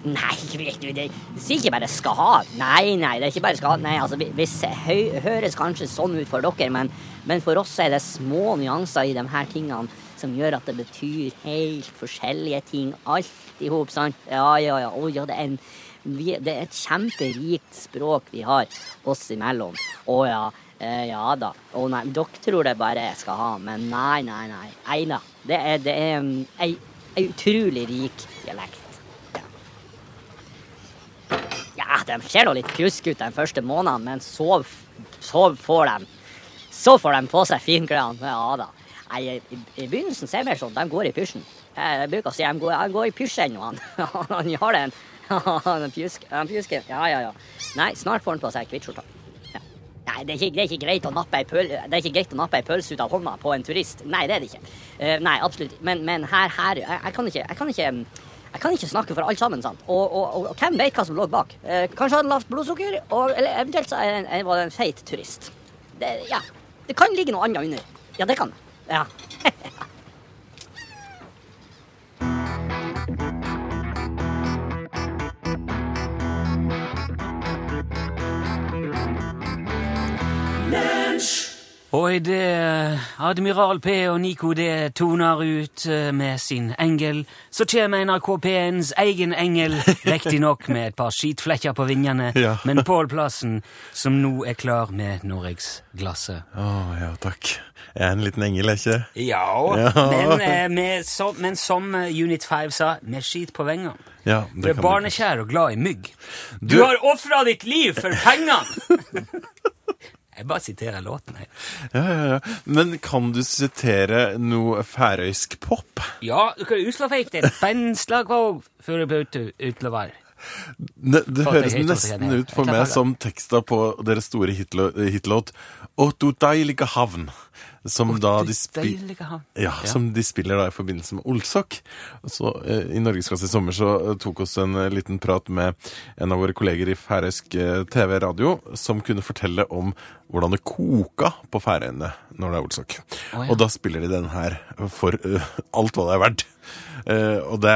Nei, det sier ikke bare 'skal ha'. Nei, nei, det er ikke bare 'skal ha'. Nei, altså, vi, vi se- hø, høres kanskje sånn ut for dere, men, men for oss er det små nyanser i de her tingene som gjør at det betyr helt forskjellige ting. Alt i hop, sant? Ja, ja, ja. Oh, ja, det er, en, vi, det er et kjemperikt språk vi har oss imellom. Å ja. Eh, ja da. Å nei, dere tror det bare jeg skal ha, men nei, nei, nei. Nei. Det er, det er um, ei, ei utrolig rik dialekt. Ja, de ser nå litt pjuske ut de første månedene, men så, så får de Så får de på seg finklærne. Ja da. Nei, i, I begynnelsen så er det mer sånn de går i pysjen. Jeg bruker å si de går, de går i pysjen, og han. han har den. Han pjusk- han pjusker. Ja, ja, ja. Nei, snart får han på seg kvittskjorta. Nei, det er, ikke, det, er greit å nappe ei pøl, det er ikke greit å nappe ei pølse ut av hånda på en turist. Nei, det er det ikke. Eh, nei, absolutt. Men, men her, her jeg, jeg kan ikke, jeg kan ikke jeg kan ikke snakke for alle sammen. sant? Og, og, og, og hvem vet hva som lå bak? Eh, kanskje hadde lavt blodsukker, eller eventuelt så det var det en feit turist. Det, ja, det kan ligge noe annet under. Ja, det kan det. Ja. Mensch! Og idet Admiral P og Nico D toner ut eh, med sin engel, så kommer NRK P1s egen engel, riktignok med et par skitflekker på vingene, Ja. men Pål Plassen, som nå er klar med Norgesglasset. Å, ja, takk. Jeg er en liten engel, er ikke det? Ja, Ja. Men, eh, med, som, men som eh, Unit 5 sa, med skit på vengene. Ja, Du det er du barnekjær og glad i mygg. Du, Du- har ofra ditt liv for pengene! jeg bare siterer låten, jeg. Ja, ja, ja. Men kan du sitere noe færøysk pop? Ja, du kan uslå feik det. Benslag på før du bør utlover. Ne, det høres nesten ut for meg som teksta på deres store hitlå- hitlåt Å, du deilige havn. Som da de ja, som de spiller da i forbindelse med Olsok. Så eh, I Norgesklasse i sommer så eh, tok oss en eh, liten prat med en av våre kolleger i færøysk eh, TV-radio, som kunne fortelle om hvordan det koka på Færøyene når det er Olsok. Oh, ja. Og da spiller de den her for alt hva det er verdt. Og det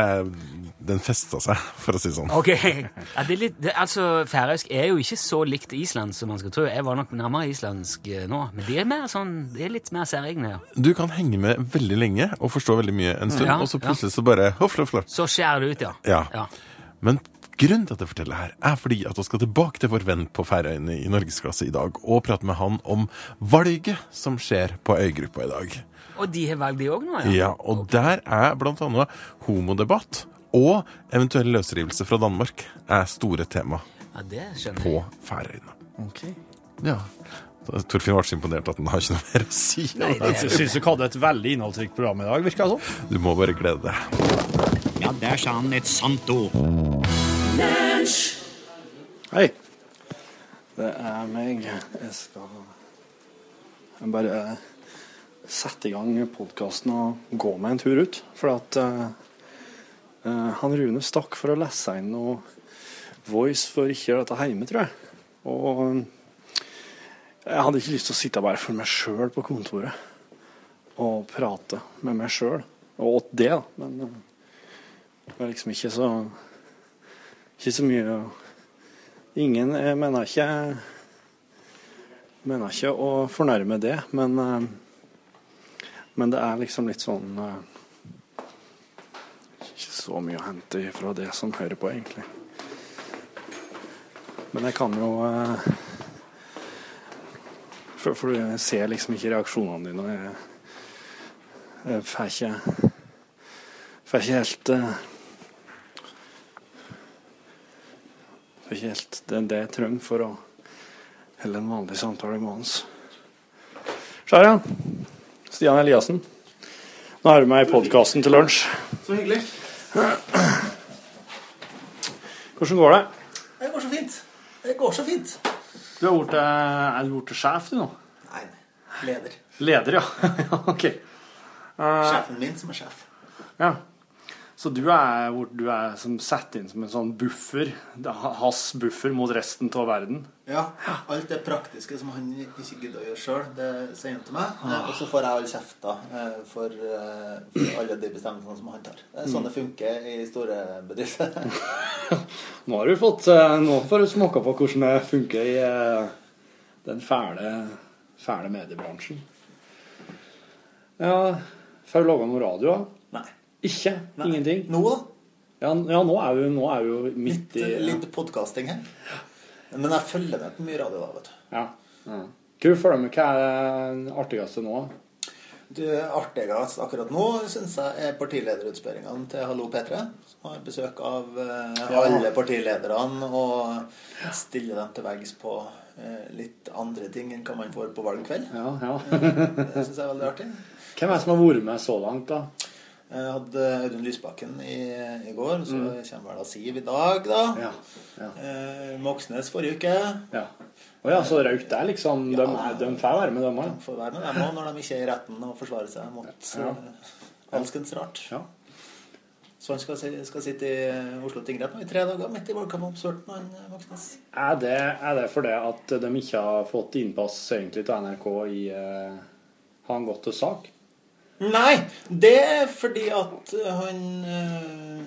den festa seg, for å si det sånn. Ok. Ja, det litt, det, altså, Færøysk er jo ikke så likt Island som man skal tro. Jeg var nok nærmere islandsk eh, nå, men de er, mer sånn, de er litt mer særegne. Ja. Du kan henge med veldig lenge og forstå veldig mye en stund, Ja, og så plutselig så bare hoff, hoff, hoff. Så skjærer det ut, ja. Ja. ja. Men grunnen til at jeg forteller her, er fordi at vi skal tilbake til vår venn på Færøyene i norgesklasse i dag, og prate med han om valget som skjer på øygruppa i dag. Og de har valg, de òg nå, ja? Ja, og der er blant annet homodebatt og eventuell løsrivelse fra Danmark er store tema Ja, det skjønner på jeg. Færøyene. Ok. Ja. Torfinn ble så imponert at han har ikke noe mer å si. Nei, det Jeg syns dere hadde et veldig innholdsrikt program i dag, virka det som. Du må bare glede deg. Ja, der sa han et sant ord. Hei. Det er meg. Jeg skal jeg bare sette i gang podkasten og gå meg en tur ut. For at eh, han Rune stakk for å lese inn noe voice for ikke å dette hjemme, tror jeg. Og jeg hadde ikke lyst til å sitte bare for meg sjøl på kontoret og prate med meg sjøl. Og åt det, da. Men eh, det var liksom ikke så Ikke så mye Ingen Jeg mener ikke mener ikke å fornærme det, men eh, Men det er liksom litt sånn eh, så mye å hente fra det som hører på, egentlig. Men jeg kan jo eh, For, for jeg ser liksom ikke reaksjonene dine. Jeg, jeg får ikke Får ikke helt eh, Får ikke helt det, det jeg trenger for å holde en vanlig samtale med Hans. her, ja. Stian Eliassen. Nå er du med i podkasten til lunsj. Så hyggelig. Hvordan går det? Det går så fint. Det går så fint. Du har blitt, er du blitt sjef, du nå? Nei, leder. Leder, ja. Ja, ok. Uh, Sjefen min som er sjef. ja. Så du er, du er som satt inn som en sånn buffer, er hans buffer mot resten av verden? Ja, alt det praktiske som han ikke gidder å gjøre sjøl, det sier han til meg. Eh, Og så får jeg all kjefta eh, for, eh, for alle de bestemmelsene som han tar. Det er sånn det funker i store bedrifter. Nå har du fått Nå får du smake på hvordan det funker i den fæle, fæle mediebransjen. Ja, får du laga noe radio? da? Nei. Ikke? Ingenting? Nå, da? Ja, ja nå, er vi nå er jo midt i Litt, litt podkasting her. Men jeg følger med på mye radio da, vet du. Ja. ja. Hva følger med? Hva er det artigste nå? Du, Artigst akkurat nå syns jeg er partilederutspørringene til Hallo P3. Som har besøk av eh, Ja. alle partilederne og stiller dem til veggs på eh, litt andre ting enn hva man får på valgkveld. Ja, ja. Det syns jeg er veldig artig. Hvem er det som har vært med så langt, da? Jeg hadde Audun Lysbakken i, i går, så Mm. kommer vel da Siv i dag, da. Ja, ja. Eh, Moxnes forrige uke. Ja. Å ja, så raut det er liksom De, er, de får være med, dem òg? Får være med dem òg når de ikke er i retten og forsvarer seg mot Ja. alskens rart. Ja. Så han skal, skal sitte i Oslo tingrett nå i tre dager midt i valgkampoppspurten, han eh, Moxnes. Er det, er det fordi at de ikke har fått innpass egentlig til NRK i uh, Har han gått til sak? Nei, det er fordi at han eh,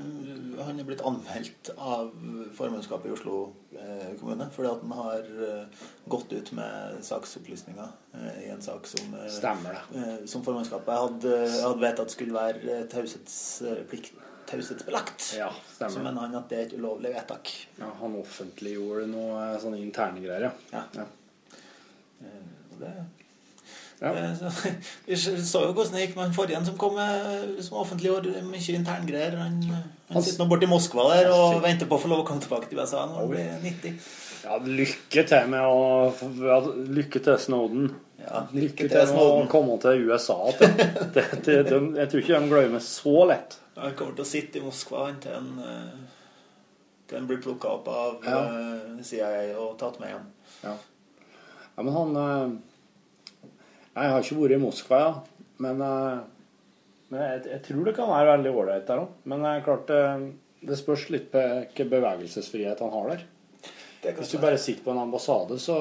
Han er blitt anmeldt av formannskapet i Oslo eh, kommune fordi at han har eh, gått ut med saksopplysninger eh, i en sak som eh, Stemmer eh, Som formannskapet hadde, hadde vedtatt skulle være eh, taushetsplikt taushetsbelagt. Ja, Så mener han at det er et ulovlig vedtak. Ja, han offentliggjorde noe eh, sånne interne greier, Ja. ja. Og Det, Ja. Eh, vi så jo hvordan det gikk med han forrige som kom med som offentliggjorde mye interngreier. Han, han sitter nå borte i Moskva der og venter på å få lov å komme tilbake til USA når han blir 90. Ja, lykke til med å ja, Lykke til Snowden. Ja, lykke, lykke til til med å komme til USA. Det, det, det, de, jeg tror ikke de glemmer så lett. Han kommer til å sitte i Moskva han til han, eh, til han blir plukka opp av Ja. eh, CIA og tatt med hjem. Ja. ja, men han Jeg har ikke vært i Moskva, ja. Men, eh, men jeg, jeg tror det kan være veldig ålreit der òg. Men er klart eh, det spørs litt på hvilken bevegelsesfrihet han har der. Hvis du bare sitter på en ambassade, så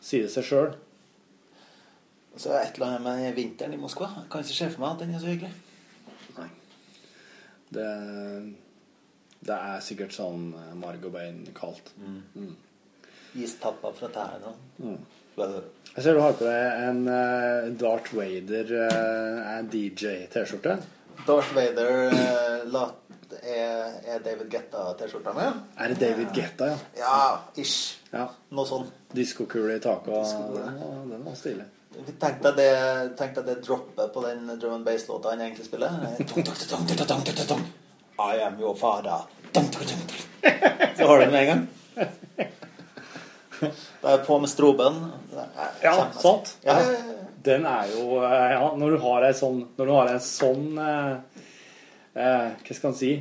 sier det seg sjøl. Så er det et eller annet med vinteren i Moskva. Jeg kan ikke se for meg at den er så hyggelig. Det, det er sikkert sånn eh, marg og bein kaldt. Mm. Istappa fra tærne. Mm. Jeg ser du har på deg en uh, Darth Vader uh, DJ-T-skjorte. Darth Vader uh, er, er David Getta-T-skjorta mi. Er det David Getta, ja? Ja, ish. ja. Noe sånn. Diskokule i taket. og- Diskokule. Den var, den var stilig. Tenk deg det, tenk deg det droppet på den drum and bass-låta han egentlig spiller. Tung, tung, tung, tung, tung, tung, tung, tung. I am your father. Tung, tung, tung, tung. Så har du den med en gang. Da er på med stroben. Ja, sant? Ja. Den er jo eh, Ja, når du har ei sånn Når du har en sånn eh, eh, Hva skal han si?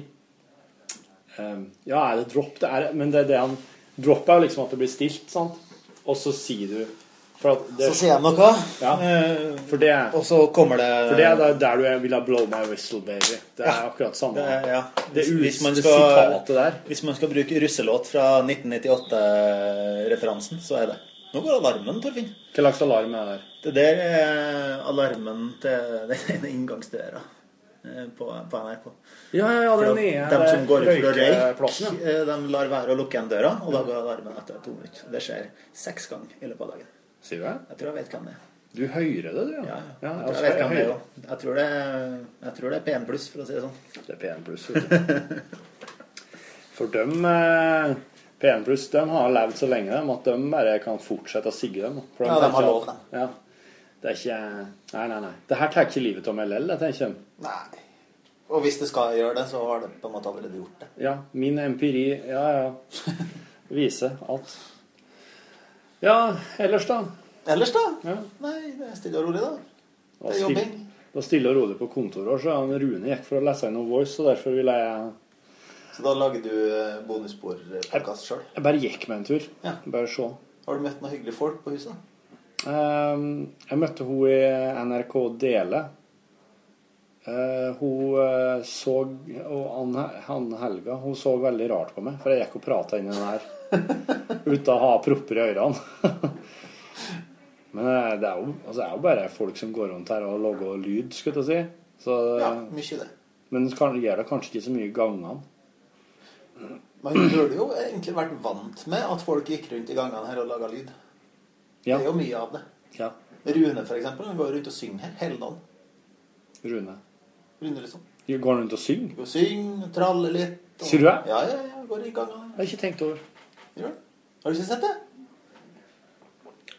Eh, ja, er det drop? Det er, men det, er det han Drop er jo liksom at det blir stilt, sant? Og så sier du det, Så sier jeg noe. Ja, for det er Og så kommer det For det er der- du er- vil ha 'blow my whistle, baby'. Det er Ja. akkurat samme. Det er, ja. Det, Hvis, hvis, man skal, hvis man skal bruke russelåt fra 1998-referansen, så er det Nå går alarmen, Torfinn. Hva slags alarm er det? Det der er alarmen til den inngangsdøra eh, på, på NRK. Ja, ja, ja, den nye De som går ut for å røyke, de lar være å lukke igjen døra, og da går alarmen etter to minutter. Det skjer seks ganger i løpet av dagen. Sier du det? Jeg tror jeg vet hvem det er. Du hører det, du? Ja, ja. jeg, altså, tror jeg vet hvem det er også. Jeg tror det jeg tror det er P1 pluss, for å si det sånn. Det er P1 pluss. vet du. For dem eh, P1 pluss de har levd så lenge dem, at de bare kan fortsette å sigge dem. For Ja, de har lov, at- Ja. Det er ikke Nei, nei, nei. Det her tar ikke livet av meg lell, jeg tenker de. Nei. Og hvis det skal gjøre det, så har det på en måte allerede gjort det. Ja, min empiri Ja, ja. Viser at Ja, ellers, da? Ellers, da? Ja. Nei, det er stille og rolig, da. Det er jobbing. det var stille og rolig på kontoret, så han Rune gikk for å lese inn noe voice, så derfor ville jeg Så da lager du bonusbordpodkast bonusspor-podkast sjøl. Jeg bare gikk med en tur. Ja. Bare se. Har du møtt noen hyggelige folk på huset? Um, jeg møtte hun i NRK Dele. Eh, hun eh, så Og han, Helga hun så veldig rart på meg, for jeg gikk og prata inni den her uten å ha propper i ørene. Men eh, det er, jo, altså, det er jo bare folk som går rundt her og lager lyd, skulle jeg si. Så, Ja, mye det. Men det gjør det kanskje ikke så mye gangene. Man burde jo egentlig vært vant med at folk gikk rundt i gangene her og laga lyd. Ja. Det er jo mye av det. Ja. Rune, for eksempel, han går rundt og synger her hele dagen. Rune. Rune, liksom. Går han rundt og synger? Går og synger, traller litt. og- Sier du det? Ja, ja, ja. Går i gang. Jeg har ikke tenkt over. ja. Har du ikke sett det?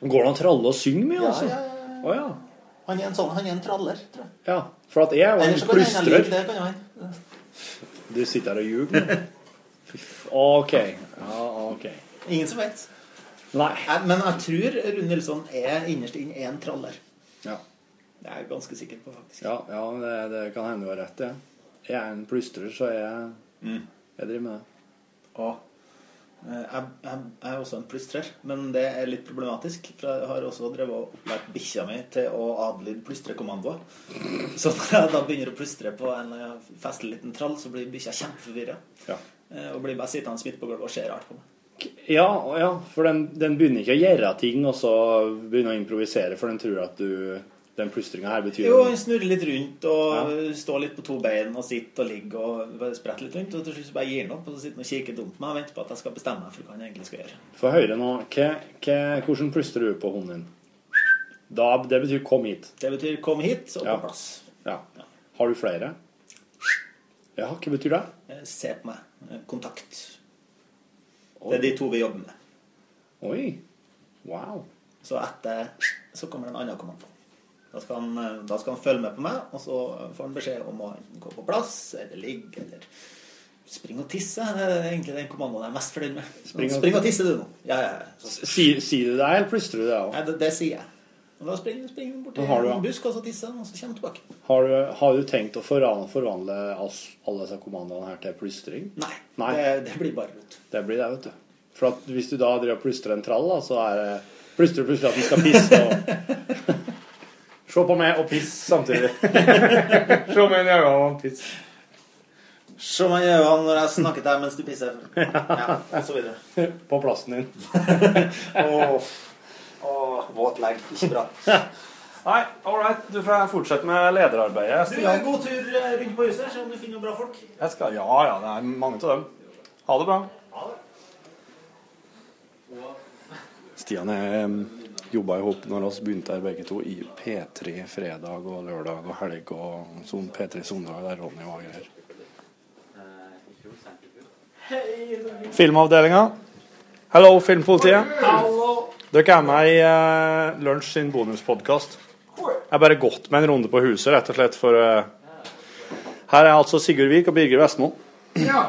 Går det an å tralle og synge mye, Ja, altså? ja, ja. Oh, ja. Han er en sånn, han er en traller, tror jeg. Ja, for at jeg var en han plystrer. det, kan han. Du sitter her og ljuger? nå. OK. Ja, OK. Ingen som vet. Nei, Men jeg tror Rune Nilsson er innerst inne en traller. Ja, Det er jeg ganske sikker på, faktisk. ja, ja det, det kan hende du har rett ja. Jeg er en plystrer, så jeg, Mm. jeg driver med det. Og eh, jeg, jeg, jeg er også en plystrer, men det er litt problematisk. For jeg har også drevet og opplært bikkja mi til å adlyde plystrekommandoer. Så når jeg da begynner å plystre på en eh, festlig liten trall, så blir bikkja kjempeforvirra. Ja. Eh, Og blir bare sittende midt på gulvet og ser rart på meg. Ja, ja, for den, den begynner ikke å gjøre ting, og så begynner å improvisere, for den tror at du Den plystringa her betyr Jo, han snurrer litt rundt og står litt på to bein og sitter og ligger og spretter litt rundt. Og til slutt bare gir han opp og så sitter han og kikker dumt på meg og venter på at jeg skal bestemme meg for hva han egentlig skal gjøre. Få høre nå. Hva, hva, hvordan plystrer du på hunden din? Da, det betyr 'kom hit'. Det betyr 'kom hit' og Ja. på plass. Ja. Har du flere? Ja, hva betyr det? Eh, Se på meg. Kontakt. Kontakt. Det er de to vi jobber med. Oi. Wow. Så etter så kommer det en annen kommando. Da skal, han, eh, da skal han følge med på meg, og så får han beskjed om å gå på plass, eller ligge, eller springe og tisse. Det er egentlig den kommandoen jeg er mest fornøyd med. Spring og- Spring og tisse, du nå. Ja, ja, ja. Sier sier du det, eller plystrer du det òg? Det, det sier jeg. Og da springer du springer bort til en busk, og så tisser han, og så kommer han tilbake. Har du, har du tenkt å forvandle, forvandle alle disse kommandoene her til plystring? Nei. Nei. Det, det blir bare rot. Det blir det, vet du. For at hvis du da driver og plystrer en trall, da, så er det plystrer plutselig at den skal pisse. Og... Se på meg og piss samtidig. Se meg i øynene og piss. Se meg i øynene når jeg snakker til deg mens du pisser. Ja, og så videre. På plassen din. Åh, åh, våt legg. Ikke bra. Nei, all right. Du får fortsette med lederarbeidet. Du, en god tur eh, rundt på huset, se om du finner noen bra folk. Jeg skal, ja, ja, det er mange av dem. Ha det bra. Ha det. Stian er jobba i hop når vi begynte her begge to i P3 fredag og lørdag og helg og sånn P3 søndag der Ronny var greier. Filmavdelinga. Hello, Filmpolitiet. Dere er med i uh, Lunsj sin bonuspodkast. Jeg har bare gått med en runde på huset, rett og slett, for uh, Her er altså Sigurd Vik og Birger Vestmo. Ja.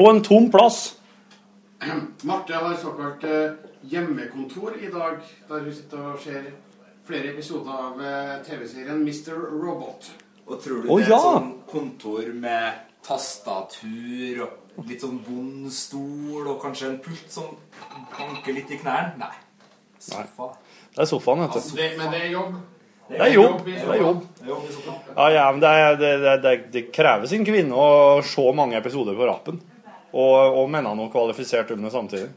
Og en tom plass. Marte har såkalt eh, hjemmekontor i dag, der hun sitter og ser flere episoder av eh, TV-serien Mr. Robot. Og tror du det er ja. et sånn kontor med tastatur og litt sånn vond stol og kanskje en pult som banker litt i knærne? Nei. Sofa. Det er sofaen, vet Altså, du. det, men det er jobb. Det er jobb. Det er jobb. Er. Ja, ja, men det, er- det, det, det, det krever sin kvinne å se mange episoder på rappen. Og, og mennene noe kvalifisert under samtidig.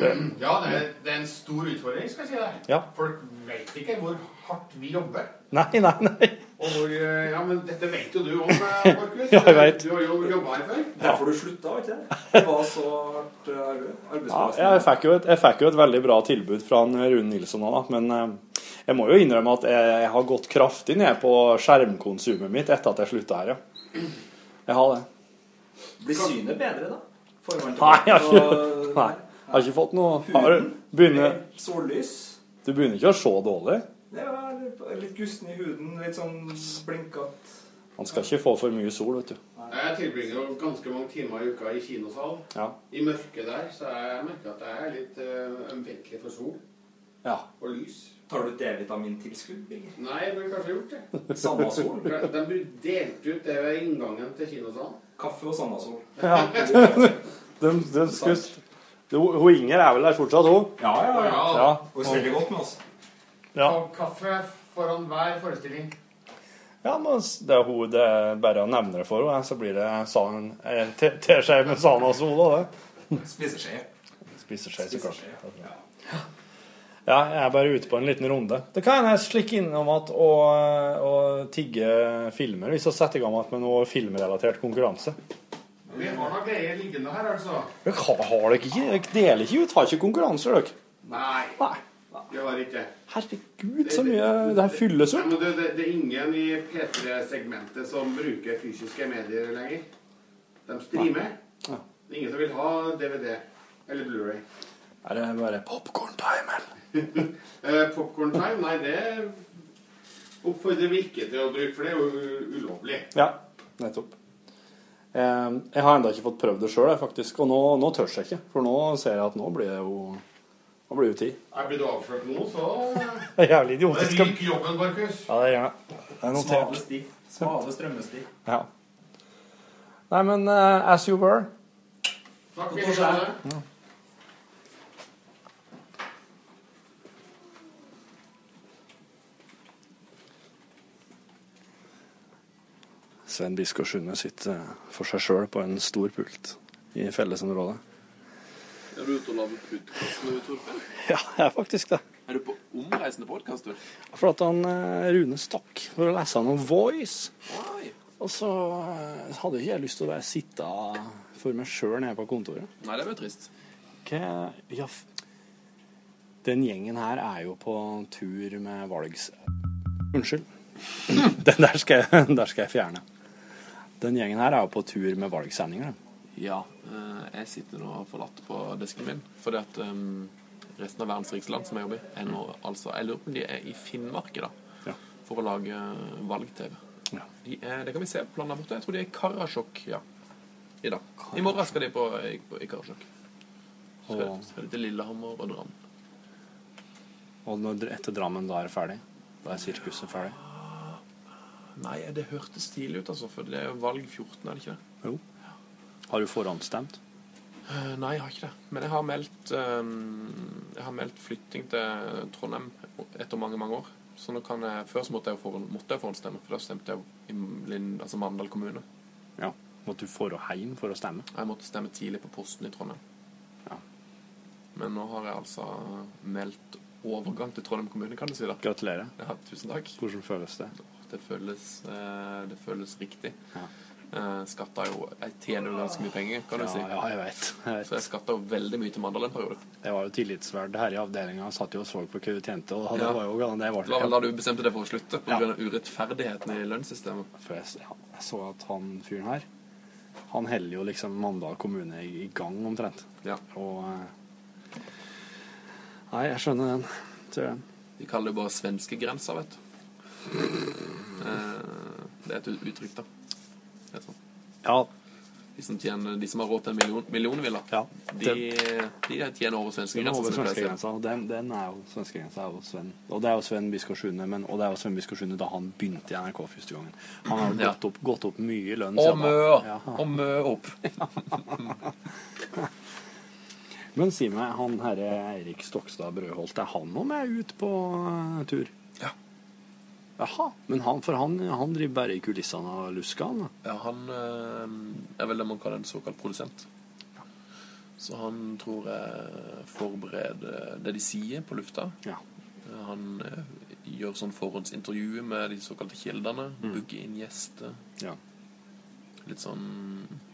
Ja, det er, det er en stor utfordring, skal jeg si deg. Ja. Folk vet ikke hvor hardt vi jobber. nei, nei, nei. Og hvor, eh, ja, men dette vet jo du om, eh, Markus. Ja, jeg vet. Du har jo jobba her før. Derfor du slutta, vet ikke det? Det var så hardt eh, arbeid. Ja, jeg, fikk jo et, jeg fikk jo et veldig bra tilbud fra Rune Nilsson òg, da. Men jeg må jo innrømme at jeg, jeg har gått kraftig ned på skjermkonsumet mitt etter at jeg slutta her, ja. Jeg har det. Blir synet bedre, da? Nei, jeg har ikke, nei, har ikke fått noe har, du- begynner, Sollys. Du begynner ikke å se dårlig? Ja, litt- litt gusten i huden, litt sånn blinkete. Man skal ikke få for mye sol, vet du. Jeg tilbringer jo ganske mange timer i uka i kinosalen. Ja. I mørket der, så jeg merker at jeg er litt uh, ømfintlig for sol Ja. og lys. Tar du D-vitamintilskudd? Nei, jeg burde kanskje gjort det. Sandasol? De delte delt ut det ved inngangen til kinosalen. Kaffe og Sandasol. Ja. De, de skulle, de, hun Inger er vel der fortsatt, hun? Ja, ja, ja. ja. Hun spiller godt med oss. Ja. Og kaffe foran hver forestilling. Ja, men det er, hun, det er bare å nevne det for henne, så blir det eh, te- teskje med Sanasol og det. Spiseskje. Spiseskje, så klart. Ja. Ja, jeg er bare ute på en liten runde. Det kan jeg slikke innom at å, å tigge filmer hvis vi setter i gang med noe filmrelatert konkurranse. Vi har noen greier liggende her, altså. Dere har, har dere ikke Dere deler ikke ut? Har ikke konkurranser, dere? Nei. Vi har ikke. Herregud, så mye Det her fylles Nei, opp. men det, det, det er ingen i P3-segmentet som bruker fysiske medier lenger. De streamer. Ja. Det er ingen som vil ha DVD eller Blu-ray. Er det bare popcorn time, eller? Eh, Popcorn time, nei, det oppfordrer vi ikke til å bruke, for det er jo ulovlig. Ja, nettopp. Eh, Jeg har ennå ikke fått prøvd det sjøl, faktisk. Og nå, nå tør jeg ikke. For nå ser jeg at nå blir det jo Nå blir det jo tid. Er blir du avslørt nå, så Det er jævlig idiotisk. Ryk jobben, Markus. Ja, det er gjerne. Det er notert. Smale sti. Smale strømmesti. Ja. Nei, men uh, as you were. Takk, for torsdag. Ja. Sven Biskår Sunde sitter for seg sjøl på en stor pult i fellesområdet. Er du ute og lager podkast nå, Torfinn? Ja, jeg er faktisk det. Er du på omreisende podkast, du? For at han eh, Rune stakk for å lese noe Voice. Oi. Og så eh, hadde ikke jeg lyst til å være sitte for meg sjøl nede på kontoret. Nei, det blir trist. Okay, ja, Den gjengen her er jo på tur med valgs... Unnskyld. Den der skal, jeg, der skal jeg fjerne. Den gjengen her er jo på tur med valgsendinger. da. Ja. eh, Jeg sitter nå og forlatt på desken min fordi at um, resten av verdens rikeste land som jeg jobber i, er nå altså Jeg lurer på om de er i Finnmark i dag for å lage valg-TV. De er- Det kan vi se på planen der borte. Jeg tror de er i Karasjok ja, i dag. I morgen skal de på, i, i Karasjok. Så skal, Og- de- skal de til Lillehammer og Drammen. Og når, etter Drammen da er det ferdig? Da er sirkuset ferdig? Nei, det hørtes tidlig ut, altså. For det er jo valg 14, er det ikke det? Jo. Har du forhåndsstemt? Eh, Nei, jeg har ikke det. Men jeg har meldt, eh, jeg har meldt flytting til Trondheim etter mange, mange år. Så nå kan jeg, Før så måtte jeg for, måtte jeg forhåndsstemme, for da stemte jeg i altså Mandal kommune. Ja. Måtte du forå hjem for å stemme? Jeg måtte stemme tidlig på posten i Trondheim. Ja. Men nå har jeg altså meldt overgang til Trondheim kommune, kan du si. da. Gratulerer. Ja, tusen takk. Hvordan føles det? Det føles, eh, det føles riktig. Eh, Skatta jo Jeg tjener jo ganske mye penger, kan du Ja, si. ja, jeg vet. Jeg vet. Så jeg skatta jo veldig mye til Mandal en periode. Jeg var jo tillitsverd her i avdelinga, satt jo og så på hva du tjente. Og det Ja. var jo det var, Det var vel da du bestemte deg for å slutte Ja. pga. av urettferdigheten i lønnssystemet? For jeg, ja, jeg så at han fyren her Han holder jo liksom Mandal kommune i, gang omtrent. Ja. Og eh, Nei, jeg skjønner den. Den. De kaller det bare svenskegrensa, vet du. Eh, Det er et uttrykk, da. Det sånn. Ja. De som, tjener, de som har råd til en million, millionvilla, de, de tjener over er svenskegrensa. over svenskegrensa, og den, den er jo svenskegrensa Og, Sven. Og det er jo Sven Biskår Sune, men og det er jo Sven Biskår Sune da han begynte i NRK første gangen. Han har jo Ja. gått, opp, gått opp mye lønn. Og mø, Ja. og mø opp. Men si meg, han herre Eirik Stokstad Brødholt, er han nå med ut på eh, tur? Ja. Jaha. Men han, for han, han driver bare i kulissene og lusker, han? Ja, han eh, er vel det man kaller en såkalt produsent. Så han tror jeg forbereder det de sier på lufta. Ja. Han eh, gjør sånn forhåndsintervju med de såkalte kildene. Mm. Booker inn gjester. Ja. Litt sånn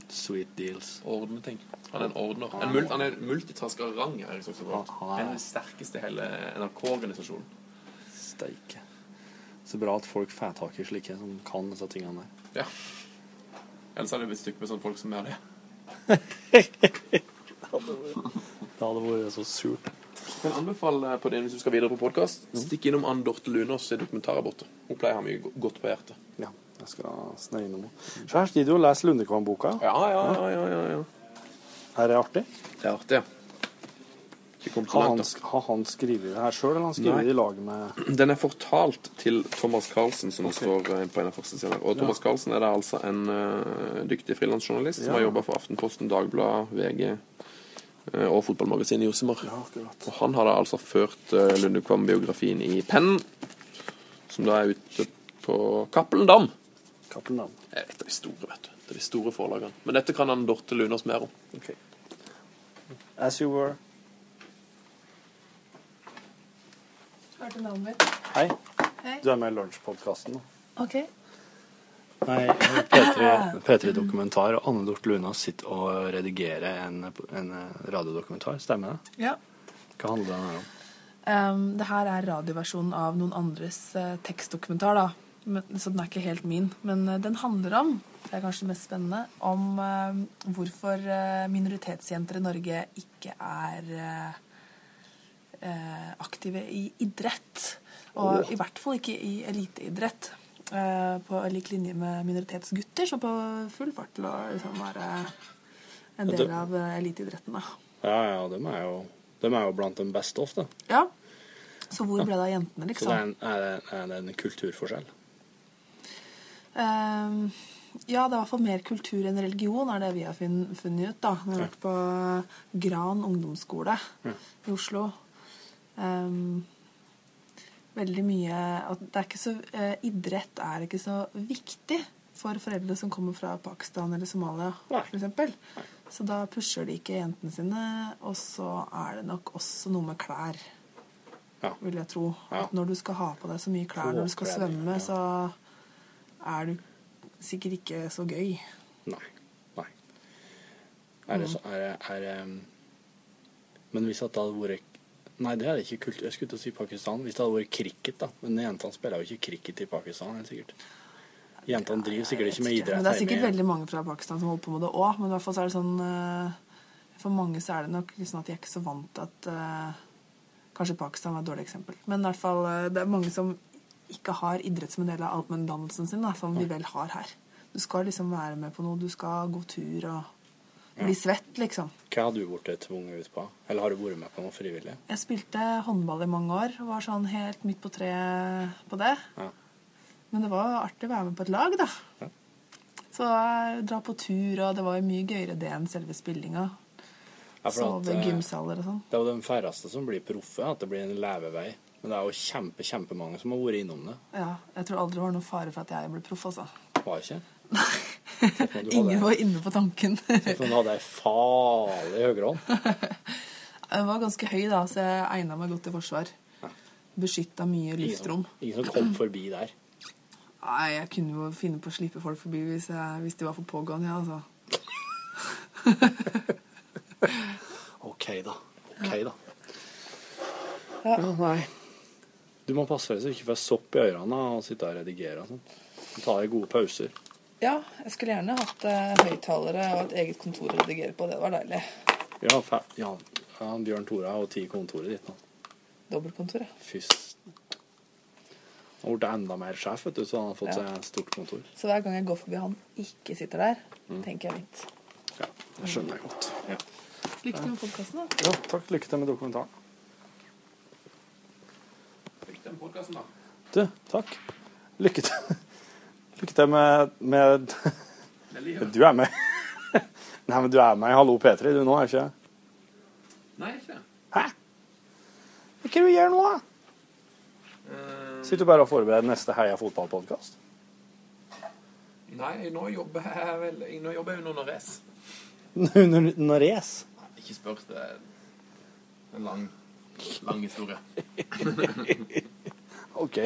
Sweet deals. Ordne ting. Han er en ordner. Han- En mul han er multitasker av rang. Er Brødholt. Han- han er- den sterkeste i hele NRK-organisasjonen. Steike. Så bra at folk får tak i slike som kan disse tingene der. Ja. Ellers hadde det blitt stygt med sånne folk som er det. Det hadde vært så surt. Jeg anbefal eh, på det hvis du skal videre på podkast. Stikk innom Ann Dorte Lunås dokumentarer borte. Hun pleier å ha mye godt på hjertet. Ja, jeg skal sneie innom henne. Så her sitter du og leser Lundekvam-boka. Ja, ja, ja, ja, ja, ja. Her er artig. Det er artig, ja. Har han, har han skrevet det her sjøl, eller har han skrevet det i lag med Den er fortalt til Thomas Carlsen, som okay. står eh, på en av første sidene. Og Thomas Ja. Carlsen er da altså en uh, dyktig frilansjournalist som har jobba for Aftenposten, Dagbladet, VG uh, og fotballmagasinet Josemar. og han har da altså ført uh, Lundekvam-biografien i pennen, som da er ute på Cappelen Dam. Cappelen Dam. Det er et av de store, vet du. Det er de store forlagene. Men dette kan han Dorte Lunås mer om. As you were. Hørte navnet mitt. Hei. Hei. Du er med i Lunsjpodkasten. OK. Nei, P3, P3 Dokumentar og Anne Dorth Luna sitter og redigerer en, en radiodokumentar. Stemmer det? Ja. Hva handler den her om? Um, det her er radioversjonen av noen andres uh, tekstdokumentar, da. Men, så den er ikke helt min. Men uh, den handler om, det er kanskje det mest spennende, om uh, hvorfor eh, minoritetsjenter i Norge ikke er aktive i idrett. Og i hvert fall ikke i eliteidrett. eh, på lik linje med minoritetsgutter, som på full fart til å liksom være en del av eh, eliteidretten. da. Ja, ja, de er jo, de er jo blant de beste ofte. Ja. Så hvor ble det av jentene, Så liksom? det er en, er det, er det en kulturforskjell? Um, ja, det er i hvert fall mer kultur enn religion, er det vi har funnet ut. da. Vi har vært på Gran ungdomsskole Ja. i Oslo. Ehm, veldig mye at det er ikke så, eh, Idrett er ikke så viktig for foreldre som kommer fra Pakistan eller Somalia, eksempel. Så da pusher de ikke jentene sine, og så er det nok også noe med klær. Ja. Vil jeg tro. Ja. At når du skal ha på deg så mye klær når du skal svømme, ja. så er du sikkert ikke så gøy. Nei. Nei. Er det så er, er, det- Men hvis at det hadde vært Nei, det er det ikke kult. Jeg skulle til å si Pakistan. Hvis det hadde vært cricket, da. Men jentene spiller jo ikke cricket i Pakistan, helt sikkert. Jentene driver sikkert ikke med idrett. Men det er sikkert veldig mange fra Pakistan som holder på med det òg. Men i hvert fall så er det sånn eh, For mange så er det nok liksom at de er ikke så vant til at eh, Kanskje Pakistan var et dårlig eksempel. Men i hvert fall eh, det er mange som ikke har idrett som en del av allmenndannelsen sin, da, som vi vel har her. Du skal liksom være med på noe. Du skal gå tur og bli svett, liksom. Hva har du blitt tvunget ut på? Eller har du vært med på noe frivillig? Jeg spilte håndball i mange år og var sånn helt midt på treet på det. Ja. Men det var artig å være med på et lag, da. Så eh, dra på tur, og det var mye gøyere det enn selve spillinga. Ja, Sove i eh, gymsaler og sånn. Det er jo de færreste som blir proffe, at det blir en levevei. Men det er jo kjempe, kjempemange som har vært innom det. Ja, jeg tror aldri det var noen fare for at jeg ble proff, altså. Var ikke? Ingen var inne på tanken. Se for om du hadde ei farlig høyrehånd. Jeg var ganske høy, da, så jeg egna meg godt til forsvar. Beskytta mye luftrom. ingen som kom forbi der. Nei, jeg kunne jo finne på å slippe folk forbi hvis, jeg, hvis de var for pågående, ja, altså. OK, da. OK, da. Ja. Ja, nei. Du må passe deg så du ikke får sopp i ørene og sitte og redigere og sånn. Ta deg gode pauser. Ja, jeg skulle gjerne hatt eh, høyttalere og et eget kontor å redigere på. Det var deilig. Ja, fa ja, ja Bjørn Tora jo ti kontoret ditt nå. Dobbeltkontor, ja. Fys. Han har blitt enda mer sjef, vet du, så han har fått Ja. seg et stort kontor. Så hver gang jeg går forbi han ikke sitter der, Mm. tenker jeg litt. Ja, det skjønner jeg godt. Ja. Lykke til med podkasten, da. ja, takk. Lykke til med dokumentaren. Lykke til med podkasten, da. Du, takk. Lykke til. Lykke til med, med. Du er med. Nei, men du er med i Hallo P3 du nå, er ikke? Nei, ikke. Hæ? Hva er det du gjør nå, da? Eh, Sitter du bare og forbereder neste Heia fotballpodkast? Nei, nå jobber jeg vel Nå jobber jeg under race. Under race? Ikke spør, det er en lang, lang historie. OK.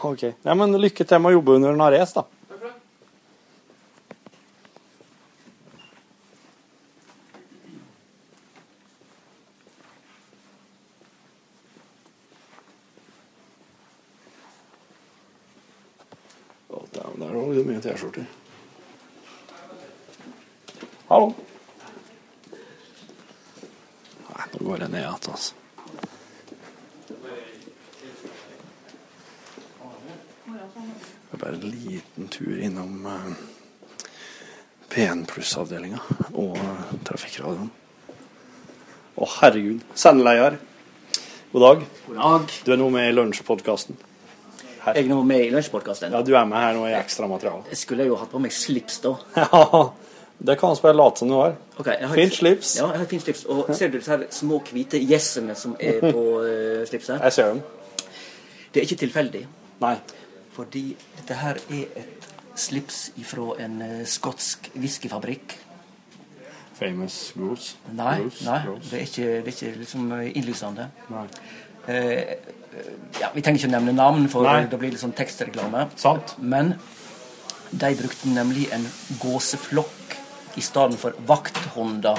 Ok. Ja, men lykke til med å jobbe under en arrest, da. Der var det mye T-skjorter. Hallo. Nei, nå går jeg ned igjen, altså. Det er bare en liten tur innom eh, P1 pluss-avdelinga og Trafikkradioen. Å, herregud. Sendeleder, God dag. God dag. Du er nå med i Lunsjpodkasten. Jeg er nå med i lunsjpodkasten. Ja, du er med her nå i ekstramaterialet. Jeg skulle jo hatt på meg slips, da. Ja, det kan vi bare late som du har. Okay, har- Fint slips. Ja, jeg har fint slips. Og ser du disse her små hvite gjessene som er på uh, slipset? Jeg ser dem. Det er ikke tilfeldig. Nei. Fordi dette her er et slips fra en eh, skotsk whiskyfabrikk. Famous Goose. Nei, Goose, nei Goose. det er ikke, det er ikke liksom eh, innlysende. Eh, eh, ja, vi trenger ikke å nevne navn, for Nei. det blir litt sånn tekstreklame. Sant. Men de brukte nemlig en gåseflokk i stedet for vakthunder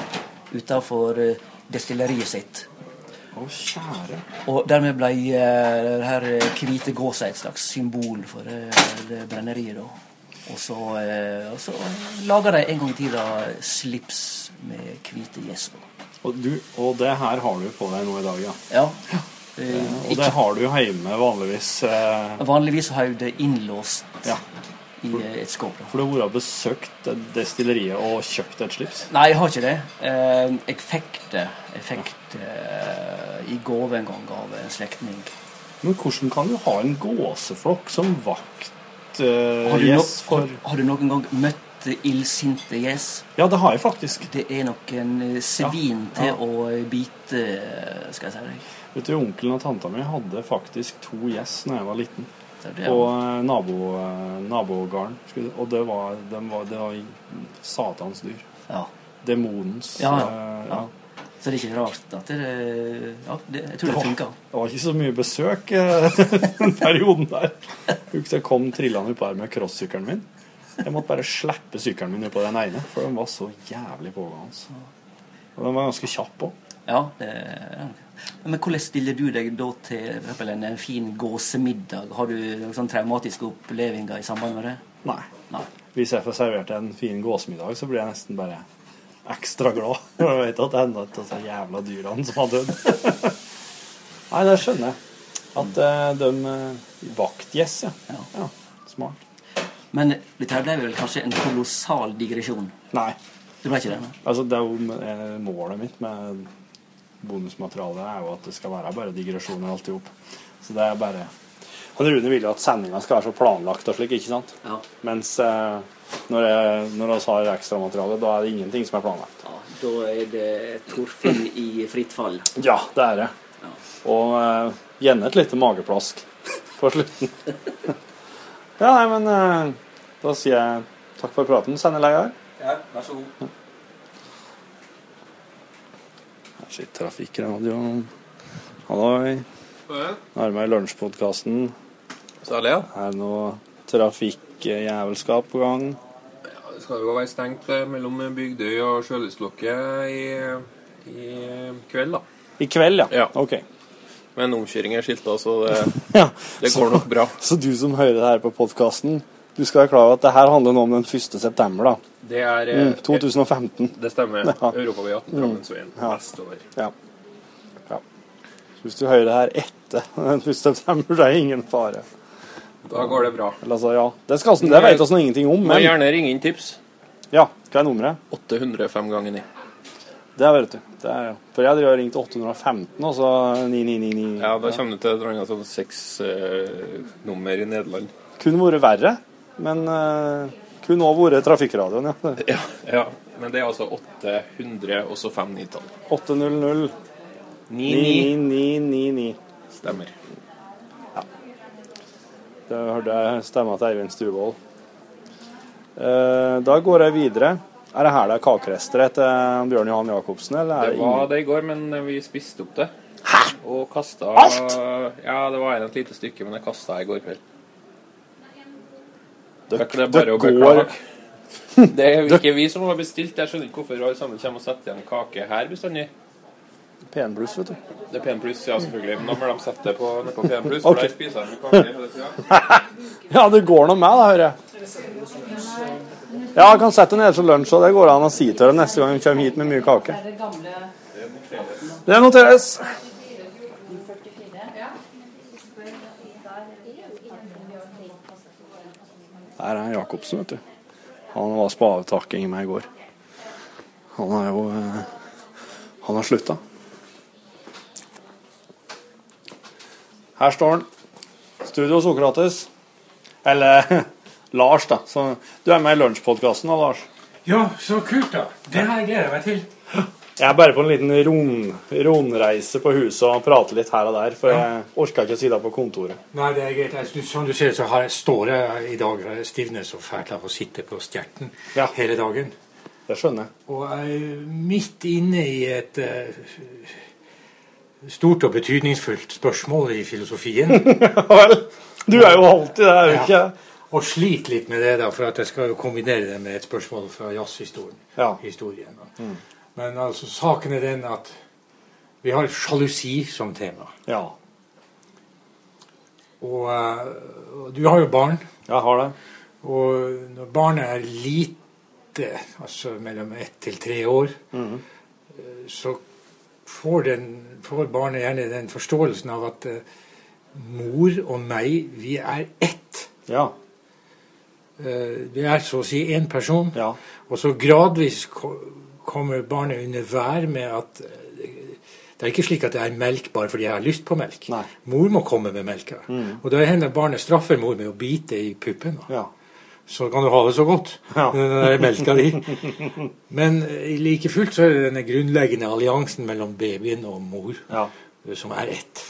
utenfor destilleriet sitt. Å, kjære. Og dermed ble eh, det her eh, hvite gåsa et slags symbol for eh, det brenneriet. da. Og så, eh, så laga de en gang i tida slips med hvite gjess. da. Og, du, og det her har du på deg nå i dag, ja? Ja. Eh, og det har du hjemme vanligvis. Eh, Vanligvis har jeg det innlåst Ja. i eh, et skåp. for du har besøkt destilleriet og kjøpt et slips? Nei, jeg har ikke det. Eh, Jeg fikk det Jeg fikk det eh, i gave en gang av en slektning. Men hvordan kan du ha en gåseflokk som vakt uh, Har du, gjess no for har, har du noen gang møtt illsinte gjess? Ja, det har jeg faktisk. Det er noen en svin Ja, til ja. å bite, eh, skal jeg si deg. Vet du, Onkelen og tanta mi hadde faktisk to gjess da jeg var liten. Det det, ja. eh, nabo, eh, nabogården. Og det var, dem var, det var satans dyr. Ja. demonens Ja, ja. Så det er ikke rart at det Ja, det, jeg tror det det funka. Det var ikke så mye besøk eh, den perioden der. Husker jeg kom trillende opp her med crossykkelen min. Jeg måtte bare slippe sykkelen min på den ene, for den var så jævlig pågående. Og den var ganske kjapp òg. Ja, det er nok. Men hvordan stiller du deg da til eksempel en, fin gåsemiddag? Har du noen sånne traumatiske opplevelser i samband med det? Nei. Nei. Hvis jeg får servert en fin gåsemiddag, så blir jeg nesten bare ekstra glad. Jeg vet at det er et av disse jævla dyrene som har dødd. Nei, det skjønner jeg. At eh, de uh, Vaktgjess, ja. ja. Smart. Men dette ble vel kanskje en kolossal digresjon? Nei. Det ble ikke det? Nei. Altså, det er jo eh, målet mitt med bonusmaterialet er jo at det skal være bare digresjoner alt i hop. Så det er bare Han Rune vil jo at sendinga skal være så planlagt og slik, ikke sant? Ja. Mens eh, når, jeg, når vi har ekstramateriale, da er det ingenting som er planlagt. Ja, da er det Torfinn i fritt fall. Ja, det er det. Og uh, gjerne et lite mageplask på slutten. ja, nei, men uh, da sier jeg takk for praten, sendeleder. Ja, vær så god. Her sitter Trafikkradioen. Halloi. Nærmere lunsjpodkasten. Ja. Er det noe trafikkjævelskap på gang? Skal jo være stengt eh, mellom Bygdøy og Sjølystlokket i, i kveld, da. I kveld, ja. Ok. Men omkjøring er skilta, så det, Ja, det går nok bra. Så du som hører det her på podkasten, du skal være klar over at det her handler nå om den 1. september, da. Det er eh, Mm, 2015. Det stemmer. Ja. Europavei 18 Mm. Drammensveien Ja. vestover. Ja. ja. Så hvis du hører det her etter den 1. september, så er det ingen fare. Da går det bra. Eller, altså, ja. Det, skal, det vet vi ingenting om, Må gjerne ringe inn tips. Ja, hva er nummeret? 805 ganger 9. Det vet du. Det er, ja. For jeg har ringt 815, og så 9999. Ja, da kommer du til et eller annet sånn seks-nummer i Nederland. Kunne vært verre, men uh, kunne òg vært trafikkradioen, ja. Ja, ja. Men det er altså 800 og så 5-9-tall. 800 99. 9999. Stemmer. Det hørte jeg stemma til Eivind Stuvold. Eh, da går jeg videre. Er det her det er kakerester etter Bjørn Johan Jacobsen, eller Det det var det i går, men vi spiste opp det. Og kasta Alt? Ja, det var et lite stykke, men jeg kasta i går kveld. Det- Det det går-. Det er jo ikke vi som har bestilt. Jeg skjønner ikke hvorfor alle sammen kommer og setter igjen kake her bestandig. P1 pluss, vet du. Det er P1 pluss, ja, selvfølgelig. Men da må de sette det på, på P1 pluss, for okay. der spiser de kake. Ja, det går nå med, da, hører jeg. Ja, jeg kan sette det nede til lunsj, og det går an å si til dem neste gang de kommer hit med mye kake. Det noteres. Der er Jacobsen, vet du. Han var på avtakking med i går. Han er jo eh, Han har slutta. Her står han. Studio Sokrates. Eller Lars, da. Så, du er med i Lunsjpodkasten da, Lars? Ja, så kult, da. Det her gleder jeg meg til. Jeg er bare på en liten ron, rundreise på huset og prater litt her og der, for jeg orka ikke å si det på kontoret. Nei, det er greit. Jeg, som du ser, så har jeg, står jeg i dag jeg stivner så fælt av å sitte på stjerten hele dagen. Det skjønner jeg. Og jeg er midt inne i et eh, stort og betydningsfullt spørsmål i filosofien. Du er jo alltid der, er du ikke? Og sliter litt med det, da, for at jeg skal jo kombinere det med et spørsmål fra jazzhistorien. Ja. Historien. Mm. Men altså, saken er den at vi har sjalusi som tema. Ja. Og, uh, du har jo barn. Jeg har det. Og når barnet er lite, altså mellom ett til tre år, mm så får, den, får barnet gjerne den forståelsen av at uh, mor og meg, vi er ett. Ja. Uh, vi er så å si én person. Og så gradvis ko kommer barnet under vær med at eh, det er ikke slik at det er melk bare fordi jeg har lyst på melk. Mor må komme med melka. Mm. Og da hender barnet straffer mor med å bite i puppen. Ja. Så kan du ha det så godt. Den der melka di. Men eh, like fullt så er det denne grunnleggende alliansen mellom babyen og mor ja. som er ett.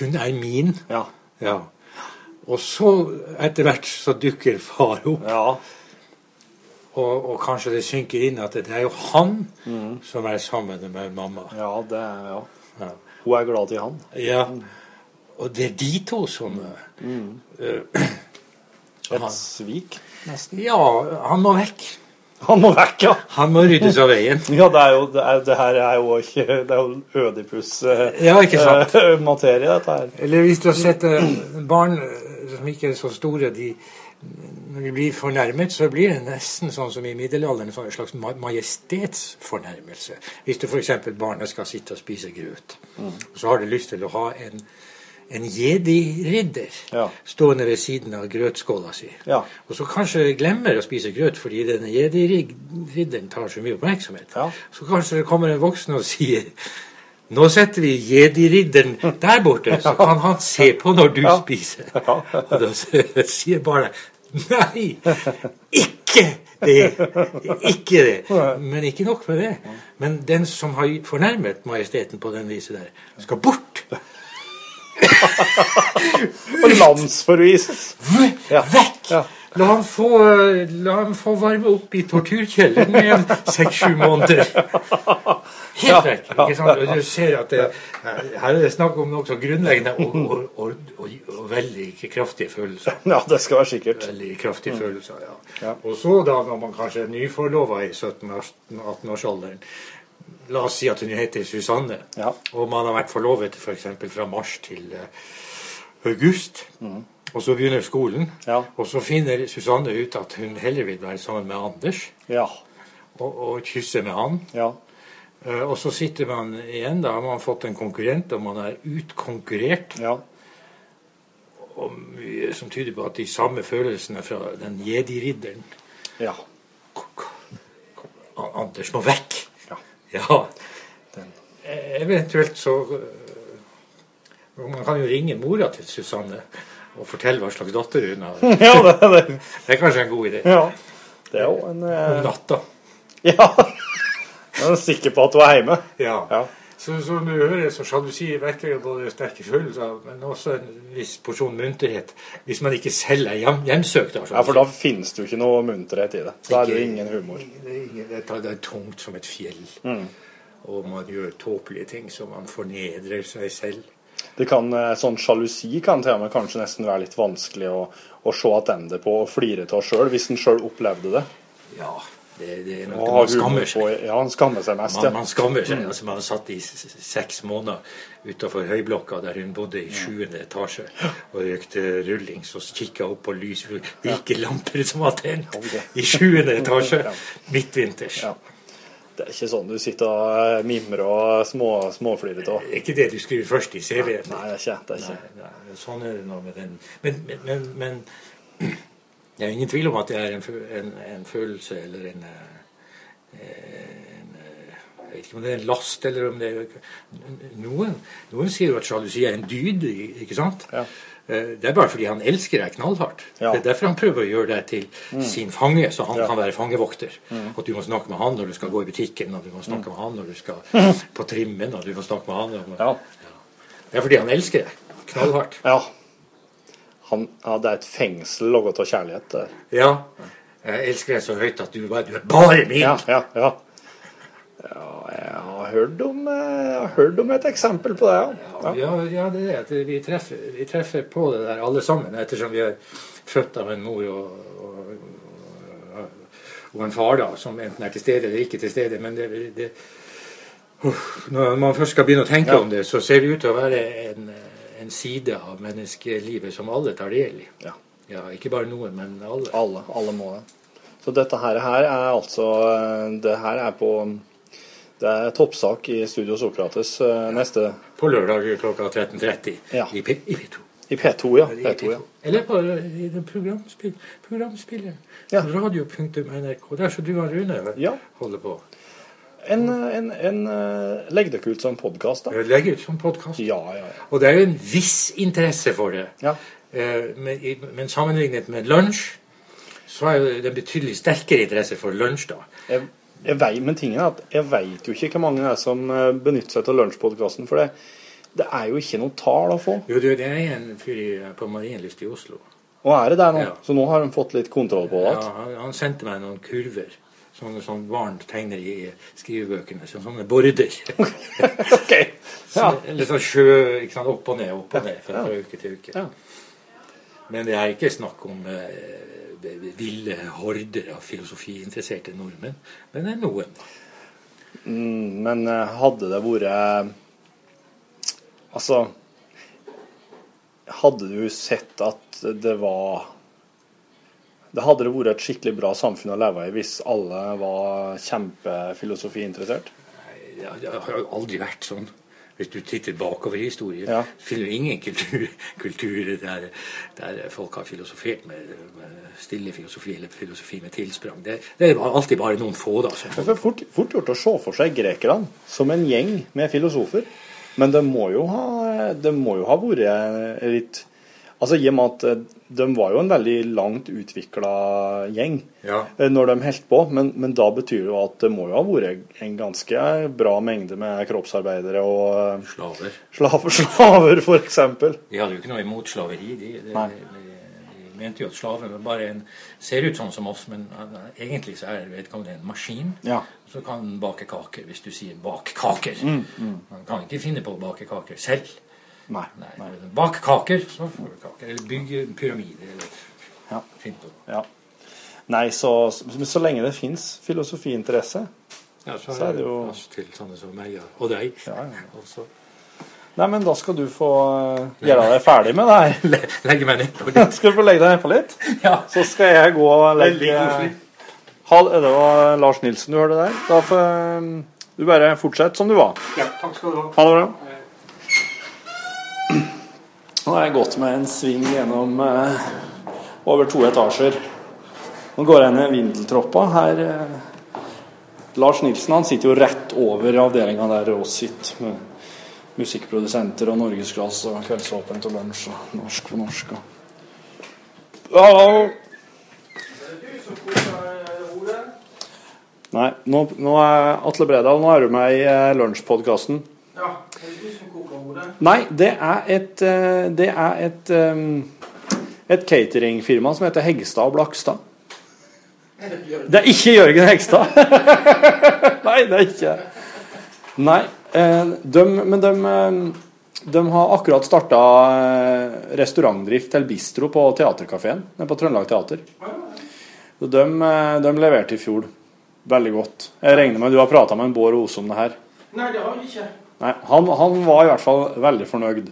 Hun er min. Ja. Og så etter hvert så dukker far opp. Og, og kanskje det synker inn at det er jo han som er sammen med mamma. Ja, det er ja. Hun er glad i han. Ja. Og det er de to som eh, Et svik, nesten. Ja, han må vekk. Han må vekk, ja. Han må ryddes av veien. Ja, det jo Det, er, det her er jo ikke Det er jo Ødipus-materie, Ja, ikke dette her. Eller hvis du har sett eh, barn som ikke er så store, de, når de blir fornærmet, så blir det nesten sånn som i middelalderen, en slags majestetsfornærmelse. Hvis du f.eks. barnet skal sitte og spise grøt, mm. så har du lyst til å ha en, en jedi-ridder stående ved siden av grøtskåla si. Ja. Og så kanskje glemmer å spise grøt fordi denne jedi-ridderen tar så mye oppmerksomhet. Så kanskje det kommer en voksen og sier nå setter vi jedi-ridderen der borte, så kan han se på når du spiser. Og da sier barnet nei, ikke det, ikke det. Men ikke nok med det. Men den som har fornærmet majesteten på den viset der, skal bort. Og landsforvises. Vekk! La ham få, la ham få varme opp i torturkjelleren i en seks-sju måneder. Helt vekk. ikke sant? Og du ser at det, her er det snakk om nokså grunnleggende og, og, og, og, og veldig kraftige følelser. Ja, det skal være sikkert. Veldig kraftige Mm. følelser, ja. Og så da, når man kanskje er nyforlova i 17-18-årsalderen La oss si at hun heter Susanne, og man har vært forlovet f.eks. fra mars til august. august. Og så begynner skolen, og så finner Susanne ut at hun heller vil være sammen med Anders. Og, og kysse med han. Eh, og så sitter man igjen, da har man fått en konkurrent, og man er utkonkurrert. Og mye som tyder på at de samme følelsene fra den jedi-ridderen Ja. Anders må vekk. Ja. Den. Eventuelt så eh, Man kan jo ringe mora til Susanne og fortelle hva slags datter hun har. Ja, det, det. Det er kanskje en god idé. Ja. Det er jo en eh, Om natta. Ja. Jeg er sikker på at du er hjemme. Ja. Ja. Så som du hører, så sjalusi vekker både sterke følelser, men også en viss porsjon munterhet. Hvis man ikke selv er hjem, hjemsøkt. av Ja, for da finnes det jo ikke noe munterhet i det. Da er det jo ingen humor. Det er, ingen, det er, det er tungt som et fjell. Mm. Og man gjør tåpelige ting, så man fornedrer seg selv. Det kan, eh, sånn Sjalusi kan til og med kanskje nesten være litt vanskelig å, å se tilbake på og flire av sjøl, hvis en sjøl opplevde det. Ja, det, det er noe ja, man skammer seg. Ja, han skammer seg mest. Man, ja. man skammer seg. Mm. altså Man satt i seks måneder utafor høyblokka der hun bodde i sjuende etasje og røykte rullings og kikka opp på lys. Hvilke lamper som var tent i sjuende etasje midtvinters. Det er ikke sånn du sitter og eh, mimrer og små, småflirer av. Ikke det du skriver først i CV-en. Nei, det er ikke. Det er ikke. Nei, nei, sånn er det nå med den. Men, men, men, men det er ingen tvil om at det er en, en, en følelse eller en, eh, en eh, Jeg vet ikke om det er en last, eller om det er Noen, noen sier jo at sjalusi er en dyd, ikke sant? Ja. Det er bare fordi han elsker deg knallhardt. Det er derfor han prøver å gjøre deg til Mm. sin fange, så han Ja. kan være fangevokter. Mm. Og du må snakke med han når du skal gå i butikken, og du må snakke med han når du skal på trimmen, og du må snakke med han når, Ja. Det er fordi han elsker deg knallhardt. Ja. Han, ja, det er et fengsel laget av kjærlighet. Ja. Jeg elsker deg så høyt at du, du er bare min. Ja, ja, ja. ja jeg har hørt om, eh, jeg har hørt om et eksempel på det, ja. Ja, ja, det er det. Vi treffer, vi treffer på det der alle sammen, ettersom vi er født av en mor og, og, og, og en far da, som enten er til stede eller ikke til stede. Men det, det Uff, Når man først skal begynne å tenke Ja. om det, så ser det ut til å være en, en side av menneskelivet som alle tar del i. Ja. Ja, ikke bare noen, men alle. Alle, alle må det. Så dette her, her er altså Det her er på Det er toppsak i Studio Sokrates ja. neste På lørdag klokka 13.30 Ja. i, P, i P2. I P2, ja. I P2, ja. Eller på i den programspill, programspilleren. Radio.nrk. Der som du og Rune holder på. En, en, en eh, Legg dere ut som podkast, da. Legg ut som podkast. Ja, ja, ja. Og det er jo en viss interesse for det. Ja. men, men sammenlignet med lunsj, så er det en betydelig sterkere interesse for lunsj, da. Jeg, jeg vet, men tingen er at jeg veit jo ikke hvor mange det er som eh, benytter seg av lunsjpodkasten. For det, det er jo ikke noe tall å få. Jo, det er en fyr på Marienlyst i Oslo. Og er det der nå? Ja. Så nå har de fått litt kontroll på det? Ja, han, han sendte meg noen kurver. Sånne som barn tegner i skrivebøkene. Sånne, sånne border. Så, Litt sånn sjø, ikke sant, opp og ned, opp og ned fra, fra uke til uke. Men det er ikke snakk om eh, ville horder av filosofiinteresserte nordmenn. Men det er noen. Mm, men eh, hadde det vært Altså Hadde du sett at det var Det hadde det vært et skikkelig bra samfunn å leve i hvis alle var kjempefilosofiinteressert? Ja, det har jo aldri vært sånn. Hvis du titter bakover i historien, Ja. finner du ingen kultur, kulturer der, der folk har filosofert med, med stille filosofi eller filosofi med tilsprang. Det, det er alltid bare noen få, da. Som, Det er fort, fort gjort å se for seg grekerne som en gjeng med filosofer. Men det må jo ha, det må jo ha vært litt Altså I og med at eh, de var jo en veldig langt utvikla gjeng Ja. eh, når de holdt på, men, men da betyr det jo at det må jo ha vært en ganske bra mengde med kroppsarbeidere og eh, Slaver. Slaver, slaver eksempel. De hadde jo ikke noe imot slaveri. De, de, de, de mente jo at slaven bare en, ser ut sånn som oss, men egentlig så er vedkommende en maskin. Ja. Så kan bake kaker, hvis du sier 'bak kaker'. Mm, mm. Man kan ikke finne på å bake kaker selv. Nei. Bak kaker, så får du kaker. Eller bygge pyramider. pyramide. Eller Ja. finn på noe. Ja. Nei, så, så, lenge det fins filosofiinteresse, Ja, så, så er det jo plass til sånne som meg og deg. Ja, ja. Nei, men da skal du få eh, gjøre deg ferdig med det her. Legge meg nedpå litt. Skal du få legge deg nedpå litt? Ja. Så skal jeg gå og legge koselig. Det var Lars Nilsen du hørte der. Da får eh, du bare fortsette som du var. Ja, takk skal du ha. Ha det bra. Nå har jeg gått med en sving gjennom eh, over to etasjer. Nå går jeg ned Vindeltroppa. Her eh, Lars Nilsen han sitter jo rett over avdelinga der oss sitter. Med musikkprodusenter og Norgesglass og Kveldsåpent og Lunsj og Norsk for norsk. Og... Ja. Nei, nå, nå er Atle Bredal, nå er du med i eh, Lunsjpodkasten. Ja, er det du som koker hodet? Nei, det er et, eh, det er et, eh, et cateringfirma som heter Hegstad og Blakstad. Det er ikke Jørgen Hegstad! Nei, det er ikke Nei, eh, de, men de, eh, de har akkurat starta restaurantdrift til bistro på Teaterkafeen nede på Trøndelag Teater. Så de, de leverte i fjor veldig godt. Jeg regner med du har prata med en Bård Ose om det her. Nei, det har jeg ikke. Nei, han, han var i hvert fall veldig fornøyd.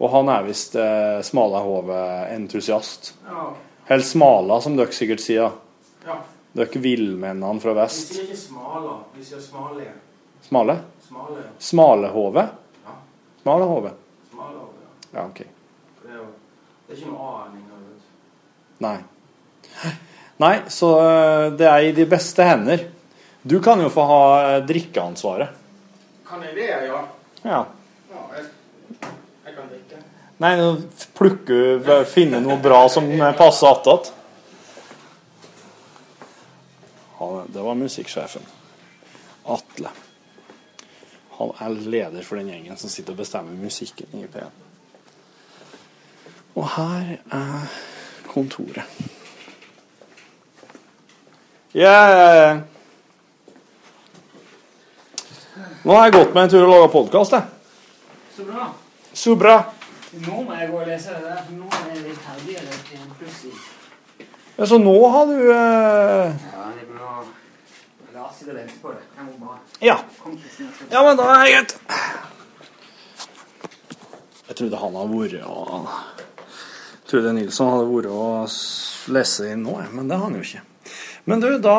Og han er visst eh, Smalahove-entusiast. Ja. Helt Smala, som dere sikkert sier. Ja. Dere villmennene fra vest. Vi sier ikke smala, vi sier smale. Smale? Smale. Smalehove? Ja. Smalehove. Smalehove, ja. Ja, OK. Det er jo det er ikke noe det. Nei. Nei, så eh, det er i de beste hender. Du kan jo få ha eh, drikkeansvaret. Kan jeg det, ja? Ja. Ja, jeg, jeg kan drikke. Nei, du finne noe bra som passer attåt. Ja, Det var musikksjefen. Atle. Han er leder for den gjengen som sitter og bestemmer musikken i P1. Og her er kontoret. Ja, ja, ja. Nå har jeg gått meg en tur og laga podkast, jeg. Så bra. Så bra. Nå må jeg gå og lese det der, for nå er jeg litt Det eller en pluss i. Ja, så nå har du eh, Ja, er bra. La oss sitte og vente på det. Jeg må bare Ja. Kom, Kristin, Ja, men da er det greit. Jeg trodde han hadde vært og Jeg trodde Nilsson hadde vært og lest inn nå, men det har han jo ikke. Men du, da,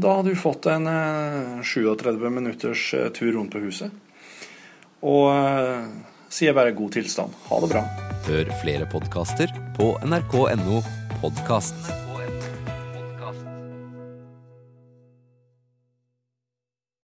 da har du fått en eh, 37 minutters eh, tur rundt på huset. Og eh, sier bare god tilstand. Ha det bra. Hør flere podkaster på nrk.no podkast.